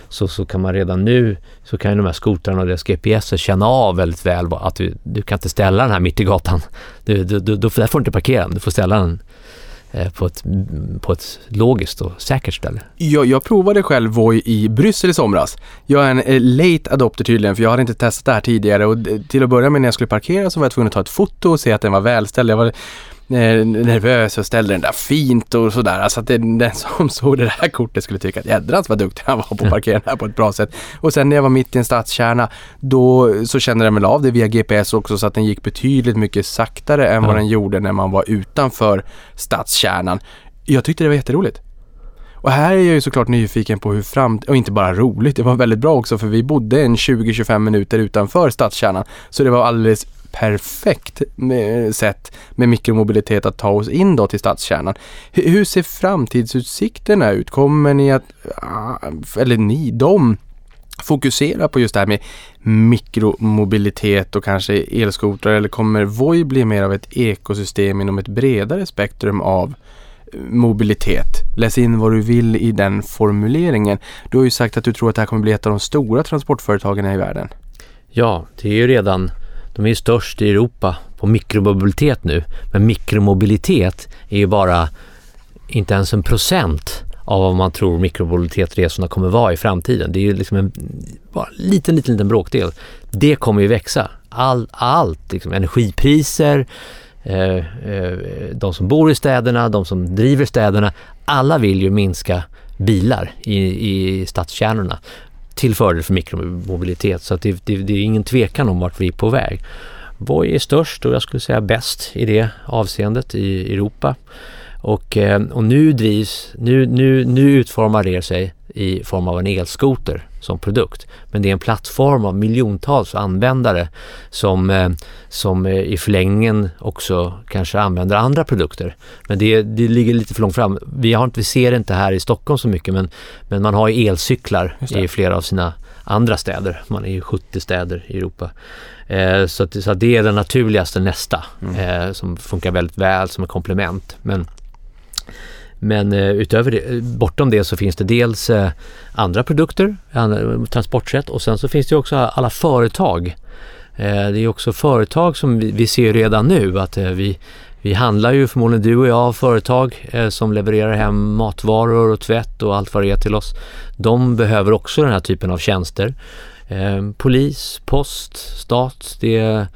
så, så kan man redan nu, så kan ju de här skotrarna och deras GPS känna av väldigt väl att du, du kan inte ställa den här mitt i gatan. Du, du, du, du, där får du inte parkera den, du får ställa den Eh, på ett, på ett logiskt och säkert ställe. Jag, jag provade själv Voi i Bryssel i somras. Jag är en eh, late adopter tydligen för jag hade inte testat det här tidigare och eh, till att börja med när jag skulle parkera så var jag tvungen att ta ett foto och se att den var välställd. Jag var nervös och ställde den där fint och sådär. Alltså att det, den som såg det där kortet skulle tycka att jädrans vad duktig han var på att parkera den här på ett bra sätt. Och sen när jag var mitt i en stadskärna då så kände den väl av det via GPS också så att den gick betydligt mycket saktare än ja. vad den gjorde när man var utanför stadskärnan. Jag tyckte det var jätteroligt. Och här är jag ju såklart nyfiken på hur fram... Och inte bara roligt, det var väldigt bra också för vi bodde en 20-25 minuter utanför stadskärnan. Så det var alldeles perfekt med, sätt med mikromobilitet att ta oss in då till stadskärnan. Hur, hur ser framtidsutsikterna ut? Kommer ni att, ah, eller ni, de fokusera på just det här med mikromobilitet och kanske elskotrar eller kommer Voi bli mer av ett ekosystem inom ett bredare spektrum av eh, mobilitet? Läs in vad du vill i den formuleringen. Du har ju sagt att du tror att det här kommer bli ett av de stora transportföretagen i världen. Ja, det är ju redan, de är ju störst i Europa på mikromobilitet nu. Men mikromobilitet är ju bara inte ens en procent av vad man tror mikromobilitetsresorna kommer vara i framtiden. Det är ju liksom en bara liten, liten, liten bråkdel. Det kommer ju växa. All, allt, liksom energipriser, eh, eh, de som bor i städerna, de som driver städerna. Alla vill ju minska bilar i, i stadskärnorna till fördel för mikromobilitet. Så att det, det, det är ingen tvekan om vart vi är på väg. Voi är störst och jag skulle säga bäst i det avseendet i Europa. Och, eh, och nu drivs, nu, nu, nu utformar det sig i form av en elskoter som produkt. Men det är en plattform av miljontals användare som, eh, som eh, i förlängningen också kanske använder andra produkter. Men det, det ligger lite för långt fram. Vi, har inte, vi ser det inte här i Stockholm så mycket men, men man har elcyklar i flera av sina andra städer. Man är ju 70 städer i Europa. Eh, så, att, så att det är den naturligaste nästa mm. eh, som funkar väldigt väl som ett komplement. Men men eh, utöver det, eh, bortom det så finns det dels eh, andra produkter, andra, transportsätt och sen så finns det också alla företag. Eh, det är också företag som vi, vi ser redan nu att eh, vi, vi handlar ju förmodligen du och jag av företag som levererar hem matvaror och tvätt och allt vad det är till oss. De behöver också den här typen av tjänster. polis, post, stat, det,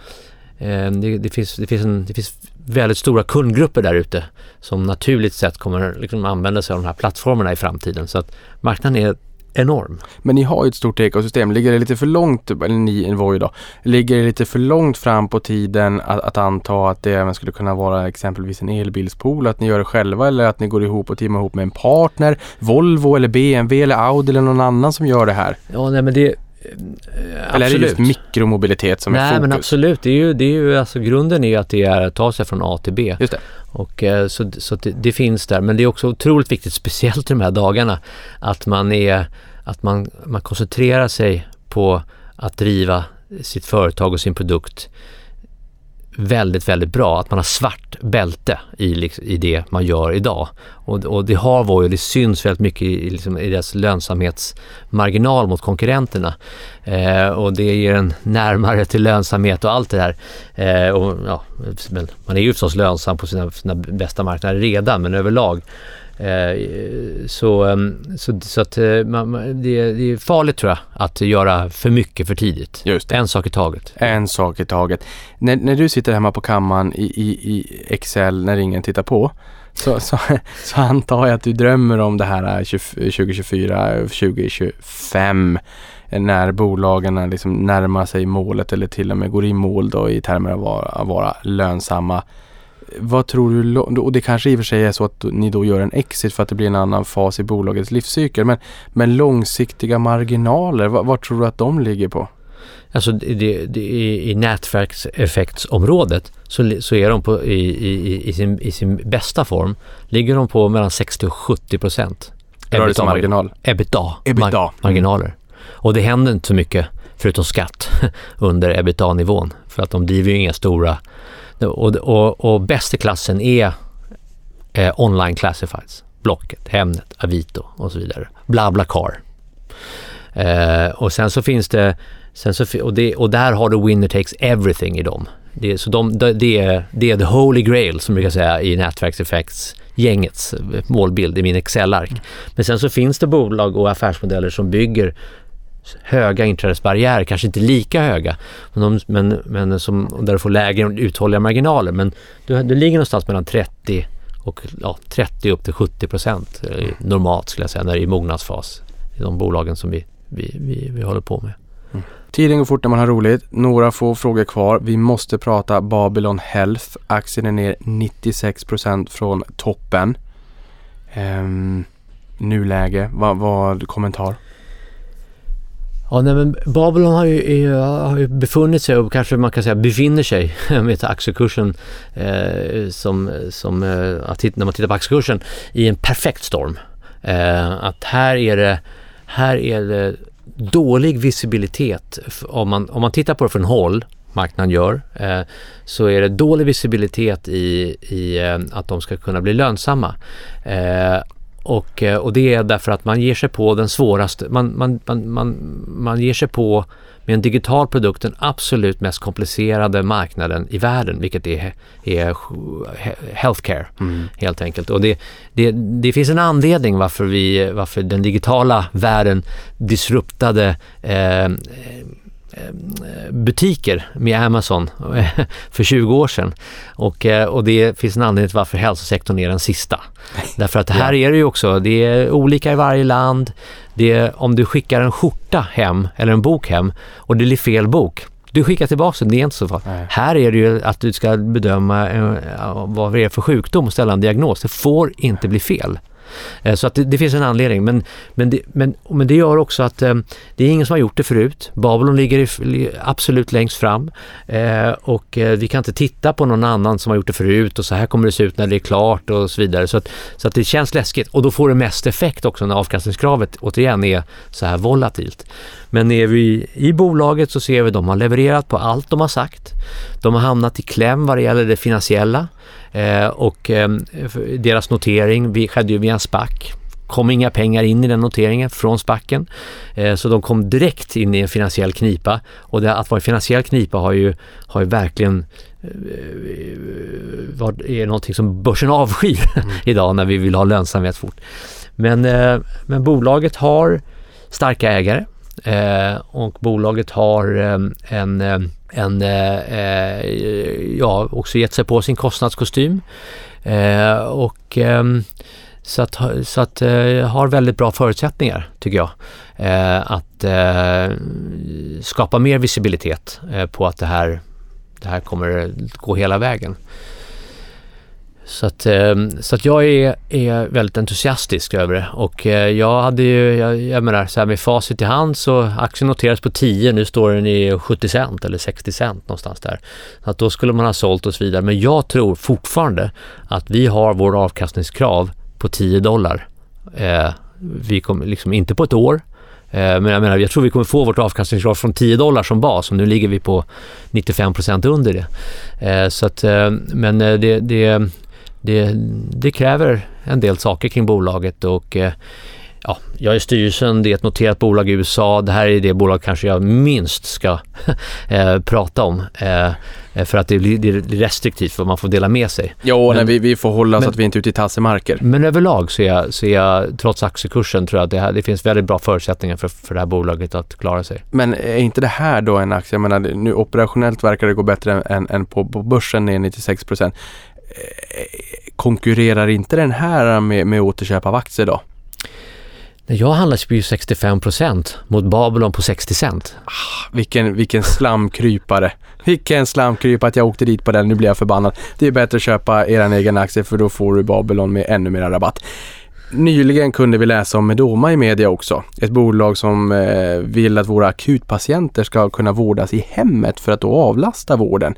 det, det, finns, det, finns en, det finns väldigt stora kundgrupper där ute som naturligt sett kommer liksom använda sig av de här plattformarna i framtiden. Så att marknaden är enorm. Men ni har ju ett stort ekosystem. Ligger det lite för långt, eller ni en Voi då, ligger det lite för långt fram på tiden att, att, anta att det även skulle kunna vara exempelvis en elbilspool, att ni gör det själva eller att ni går ihop och teamar ihop med en partner, Volvo eller BMW eller Audi eller någon annan som gör det här? Ja, nej men det Eh, Eller är det just mikromobilitet som Nej, är fokus? Nej men absolut, det är ju, det är ju alltså grunden är ju att det är att ta sig från A till B. Just det. Och, eh, så så det, det, finns där, men det är också otroligt viktigt, speciellt i de här dagarna, att man, är, att man, man koncentrerar sig på att driva sitt företag och sin produkt väldigt, väldigt bra att man har svart bälte i, liksom, i det man gör idag. Och, och det har Voi och det syns väldigt mycket i, liksom, i deras lönsamhetsmarginal mot konkurrenterna. Eh, och det ger en närmare till lönsamhet och allt det där. Eh, och, ja, man är ju förstås lönsam på sina, sina bästa marknader redan men överlag så, ehm, så, så att eh, man, det, det, är farligt tror jag att göra för mycket för tidigt. Just det. En sak i taget. En sak i taget. När, när du sitter hemma på kammaren i, i, i Excel när ingen tittar på så, så, så, antar jag att du drömmer om det här 2024, 2025 när bolagen liksom närmar sig målet eller till och med går i mål då i termer av att vara, vara lönsamma vad tror du, och det kanske i och för sig är så att ni då gör en exit för att det blir en annan fas i bolagets livscykel. Men, men långsiktiga marginaler, vad, vad tror du att de ligger på? Alltså det, det, i, i nätverkseffektsområdet så, så är de på, i, i, i, sin, i sin bästa form, ligger de på mellan 60 och 70 procent. Rörelsemarginal? Ebitda. Ebitda. Mar marginaler. Och det händer inte så mycket förutom skatt under ebitda-nivån. För att de driver ju inga stora och, och, och bäst i klassen är eh, online classifieds. Blocket, Hemnet, Avito och så vidare. BlaBlaCar. Eh, och sen så finns det, sen så, och, det, och där har du winner takes everything i dem. Det, så de, det, är, det är the holy grail som brukar säga i nätverkseffektsgängets målbild i min Excel-ark. Men sen så finns det bolag och affärsmodeller som bygger höga inträdesbarriärer, kanske inte lika höga, men, de, men, men som, där du får lägre uthålliga marginaler. Men du, du ligger någonstans mellan 30 och ja, 30 upp till 70 procent eh, normalt skulle jag säga när det är i mognadsfas i de bolagen som vi, vi, vi, vi håller på med. Mm. Tiden går fort när man har roligt. Några få frågor kvar. Vi måste prata Babylon Health. Aktien är ner 96 procent från toppen. Um, nuläge, vad, vad kommentar? Ja, nej, men Babylon har ju, är, har ju befunnit sig och kanske man kan säga befinner sig med aktiekursen eh, som, som eh, att titta, när man tittar på aktiekursen i en perfekt storm. Eh, att här är det, här är det dålig visibilitet. Om man, om man tittar på det från håll, marknaden gör, eh, så är det dålig visibilitet i, i eh, att de ska kunna bli lönsamma. Eh, och, eh, och det är därför att man ger sig på den svåraste, man, man, man, man, man ger sig på med en digital produkt den absolut mest komplicerade marknaden i världen, vilket är, är he- healthcare helt enkelt. Och det, det, det finns en anledning varför, vi, varför den digitala världen disruptade eh, butiker med Amazon för 20 år sedan. Och, eh, och det finns en anledning till varför hälsosektorn är den sista. Därför att här är det ju också, det är olika i varje land. Det är, om du skickar en skjorta hem eller en bok hem och det blir fel bok, du skickar tillbaka den, det är inte så farligt. Här är det ju att du ska bedöma eh, vad det är för sjukdom och ställa en diagnos. Det får inte bli fel. Eh, så att det, det finns en anledning. Men, men, det, men, men det gör också att eh, det är ingen som har gjort det förut. Babylon ligger absolut längst fram eh, och vi kan inte titta på någon annan som har gjort det förut och så här kommer det se ut när det är klart och så vidare. Så att, så att det känns läskigt och då får det mest effekt också när avkastningskravet återigen är så här volatilt. Men är vi i bolaget så ser vi att de har levererat på allt de har sagt. De har hamnat i kläm vad det gäller det finansiella eh, och eh, deras notering vi skedde ju via en SPAC kom inga pengar in i den noteringen från spacken. Eh, så de kom direkt in i en finansiell knipa och det, att vara i finansiell knipa har ju, har ju verkligen eh, vad är någonting som börsen avskyr idag när vi vill ha lönsamhet fort. Men, men bolaget har starka ägare och bolaget har en, en eh, eh, ja, också gett sig på sin kostnadskostym. Eh, och eh, så att, så att eh, har väldigt bra förutsättningar tycker jag. Eh, att eh, skapa mer visibilitet eh, på att det här, det här kommer gå hela vägen. Så att, ehm, så att jag är, är väldigt entusiastisk över det och eh, jag hade ju, jag, jag menar så här med facit i hand så aktien noterades på 10, nu står den i 70 cent eller 60 cent någonstans där. Så att då skulle man ha sålt och så vidare. Men jag tror fortfarande att vi har vår avkastningskrav på 10 dollar. Eh, vi kommer liksom inte på ett år, eh, men jag menar, jag tror vi kommer få vårt avkastningskrav från 10 dollar som bas och nu ligger vi på 95 procent under det. Eh, så att, eh, men eh, det, det, det, det kräver en del saker kring bolaget och eh, ja, jag är styrelsen, det är ett noterat bolag i USA. Det här är det bolag kanske jag minst ska eh, prata om. Eh, för att det blir, det restriktivt för man får dela med sig. Men- nej, vi, vi får hålla så men- att vi inte är ute i tassemarker. Men överlag så är jag, så är jag trots aktiekursen, tror jag att det, här, det finns väldigt bra förutsättningar för, för det här bolaget att klara sig. Men är inte det här då en aktie, jag menar nu operationellt verkar det gå bättre än, än på, på börsen ner 96 procent. Konkurrerar inte den här med, med återköp av aktier då? Jag handlas ju 65% mot Babylon på 60 cent. Vilken, vilken slamkrypare. Vilken slamkrypare att jag åkte dit på den. Nu blir jag förbannad. Det är bättre att köpa er egen aktie för då får du Babylon med ännu mer rabatt. Nyligen kunde vi läsa om Medoma i media också. Ett bolag som eh, vill att våra akutpatienter ska kunna vårdas i hemmet för att då avlasta vården.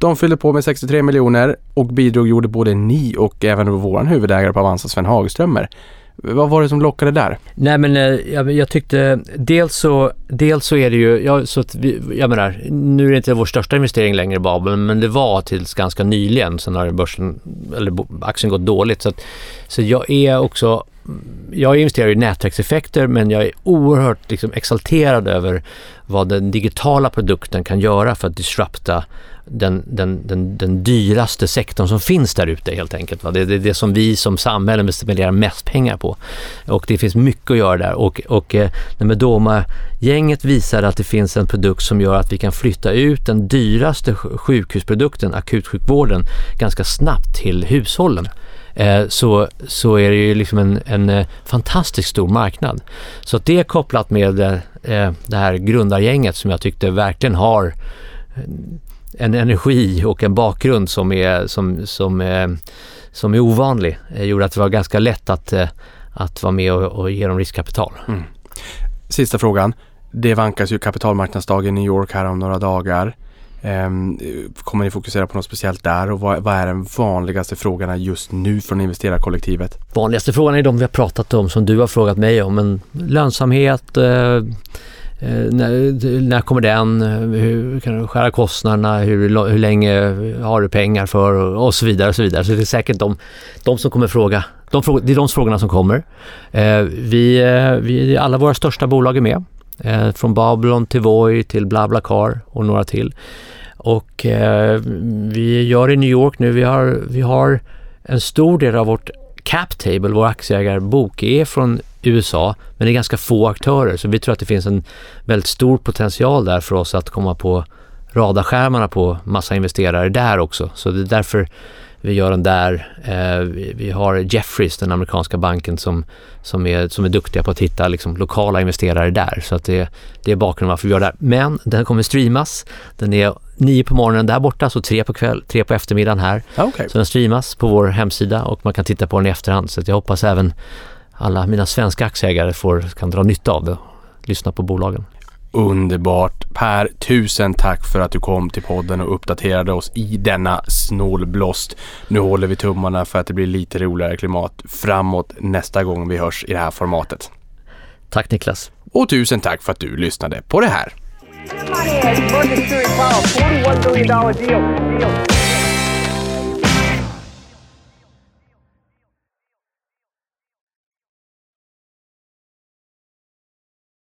De fyllde på med 63 miljoner och bidrog gjorde både ni och även vår huvudägare på Avanza, Sven Hagströmer. Vad var det som lockade där? Nej men eh, jag, jag tyckte dels så, dels så är det ju, jag, så att vi, jag menar, nu är det inte vår största investering längre i Babel men det var tills ganska nyligen, sen har börsen, eller aktien gått dåligt. Så, att, så jag är också, jag investerar i nätverkseffekter men jag är oerhört liksom, exalterad över vad den digitala produkten kan göra för att disrupta den, den, den, den dyraste sektorn som finns där ute helt enkelt. Va? Det är det, det som vi som samhälle spenderar mest pengar på. Och det finns mycket att göra där. Och, och eh, när Medoma-gänget visar att det finns en produkt som gör att vi kan flytta ut den dyraste sjukhusprodukten, akutsjukvården, ganska snabbt till hushållen. Eh, så, så är det ju liksom en, en eh, fantastiskt stor marknad. Så att det är kopplat med eh, det här grundargänget som jag tyckte verkligen har en energi och en bakgrund som är, som, som, eh, som är ovanlig eh, gjorde att det var ganska lätt att, eh, att vara med och, och ge dem riskkapital. Sista frågan. Det vankas ju kapitalmarknadsdag i New York här om några dagar. Ehm, kommer ni fokusera på något speciellt där och vad, är den vanligaste frågorna just nu från investerarkollektivet? Vanligaste frågan är de vi har pratat om som du har frågat mig om. Men lönsamhet, Eh, när, när kommer den? Hur kan du skära kostnaderna? Hur, hur länge har du pengar för? Och, och så vidare. och Så vidare. Så det är säkert de, de som kommer fråga. De det är de frågorna som kommer. Eh, vi, eh, vi, alla våra största bolag är med. Eh, från Babylon till Voi till BlaBlaCar och några till. Och eh, vi gör i New York nu, vi har, vi har en stor del av vårt cap table, vår aktieägarbok, är från USA, men det är ganska få aktörer. Så vi tror att det finns en väldigt stor potential där för oss att komma på radarskärmarna på massa investerare där också. Så det är därför vi gör den där. Eh, vi, vi, har Jeffries, den amerikanska banken, som, som, är, som är duktiga på att hitta liksom, lokala investerare där. Så att det, det är bakgrunden varför vi gör det här. Men den kommer streamas. Den är nio på morgonen där borta, så tre på kväll, tre på eftermiddagen här. Okay. Så den streamas på vår hemsida och man kan titta på den i efterhand. Så jag hoppas även alla mina svenska aktieägare får, kan dra nytta av det och lyssna på bolagen. Underbart. Per, tusen tack för att du kom till podden och uppdaterade oss i denna snålblåst. Nu håller vi tummarna för att det blir lite roligare klimat framåt nästa gång vi hörs i det här formatet. Tack Niklas. Och tusen tack för att du lyssnade på det här.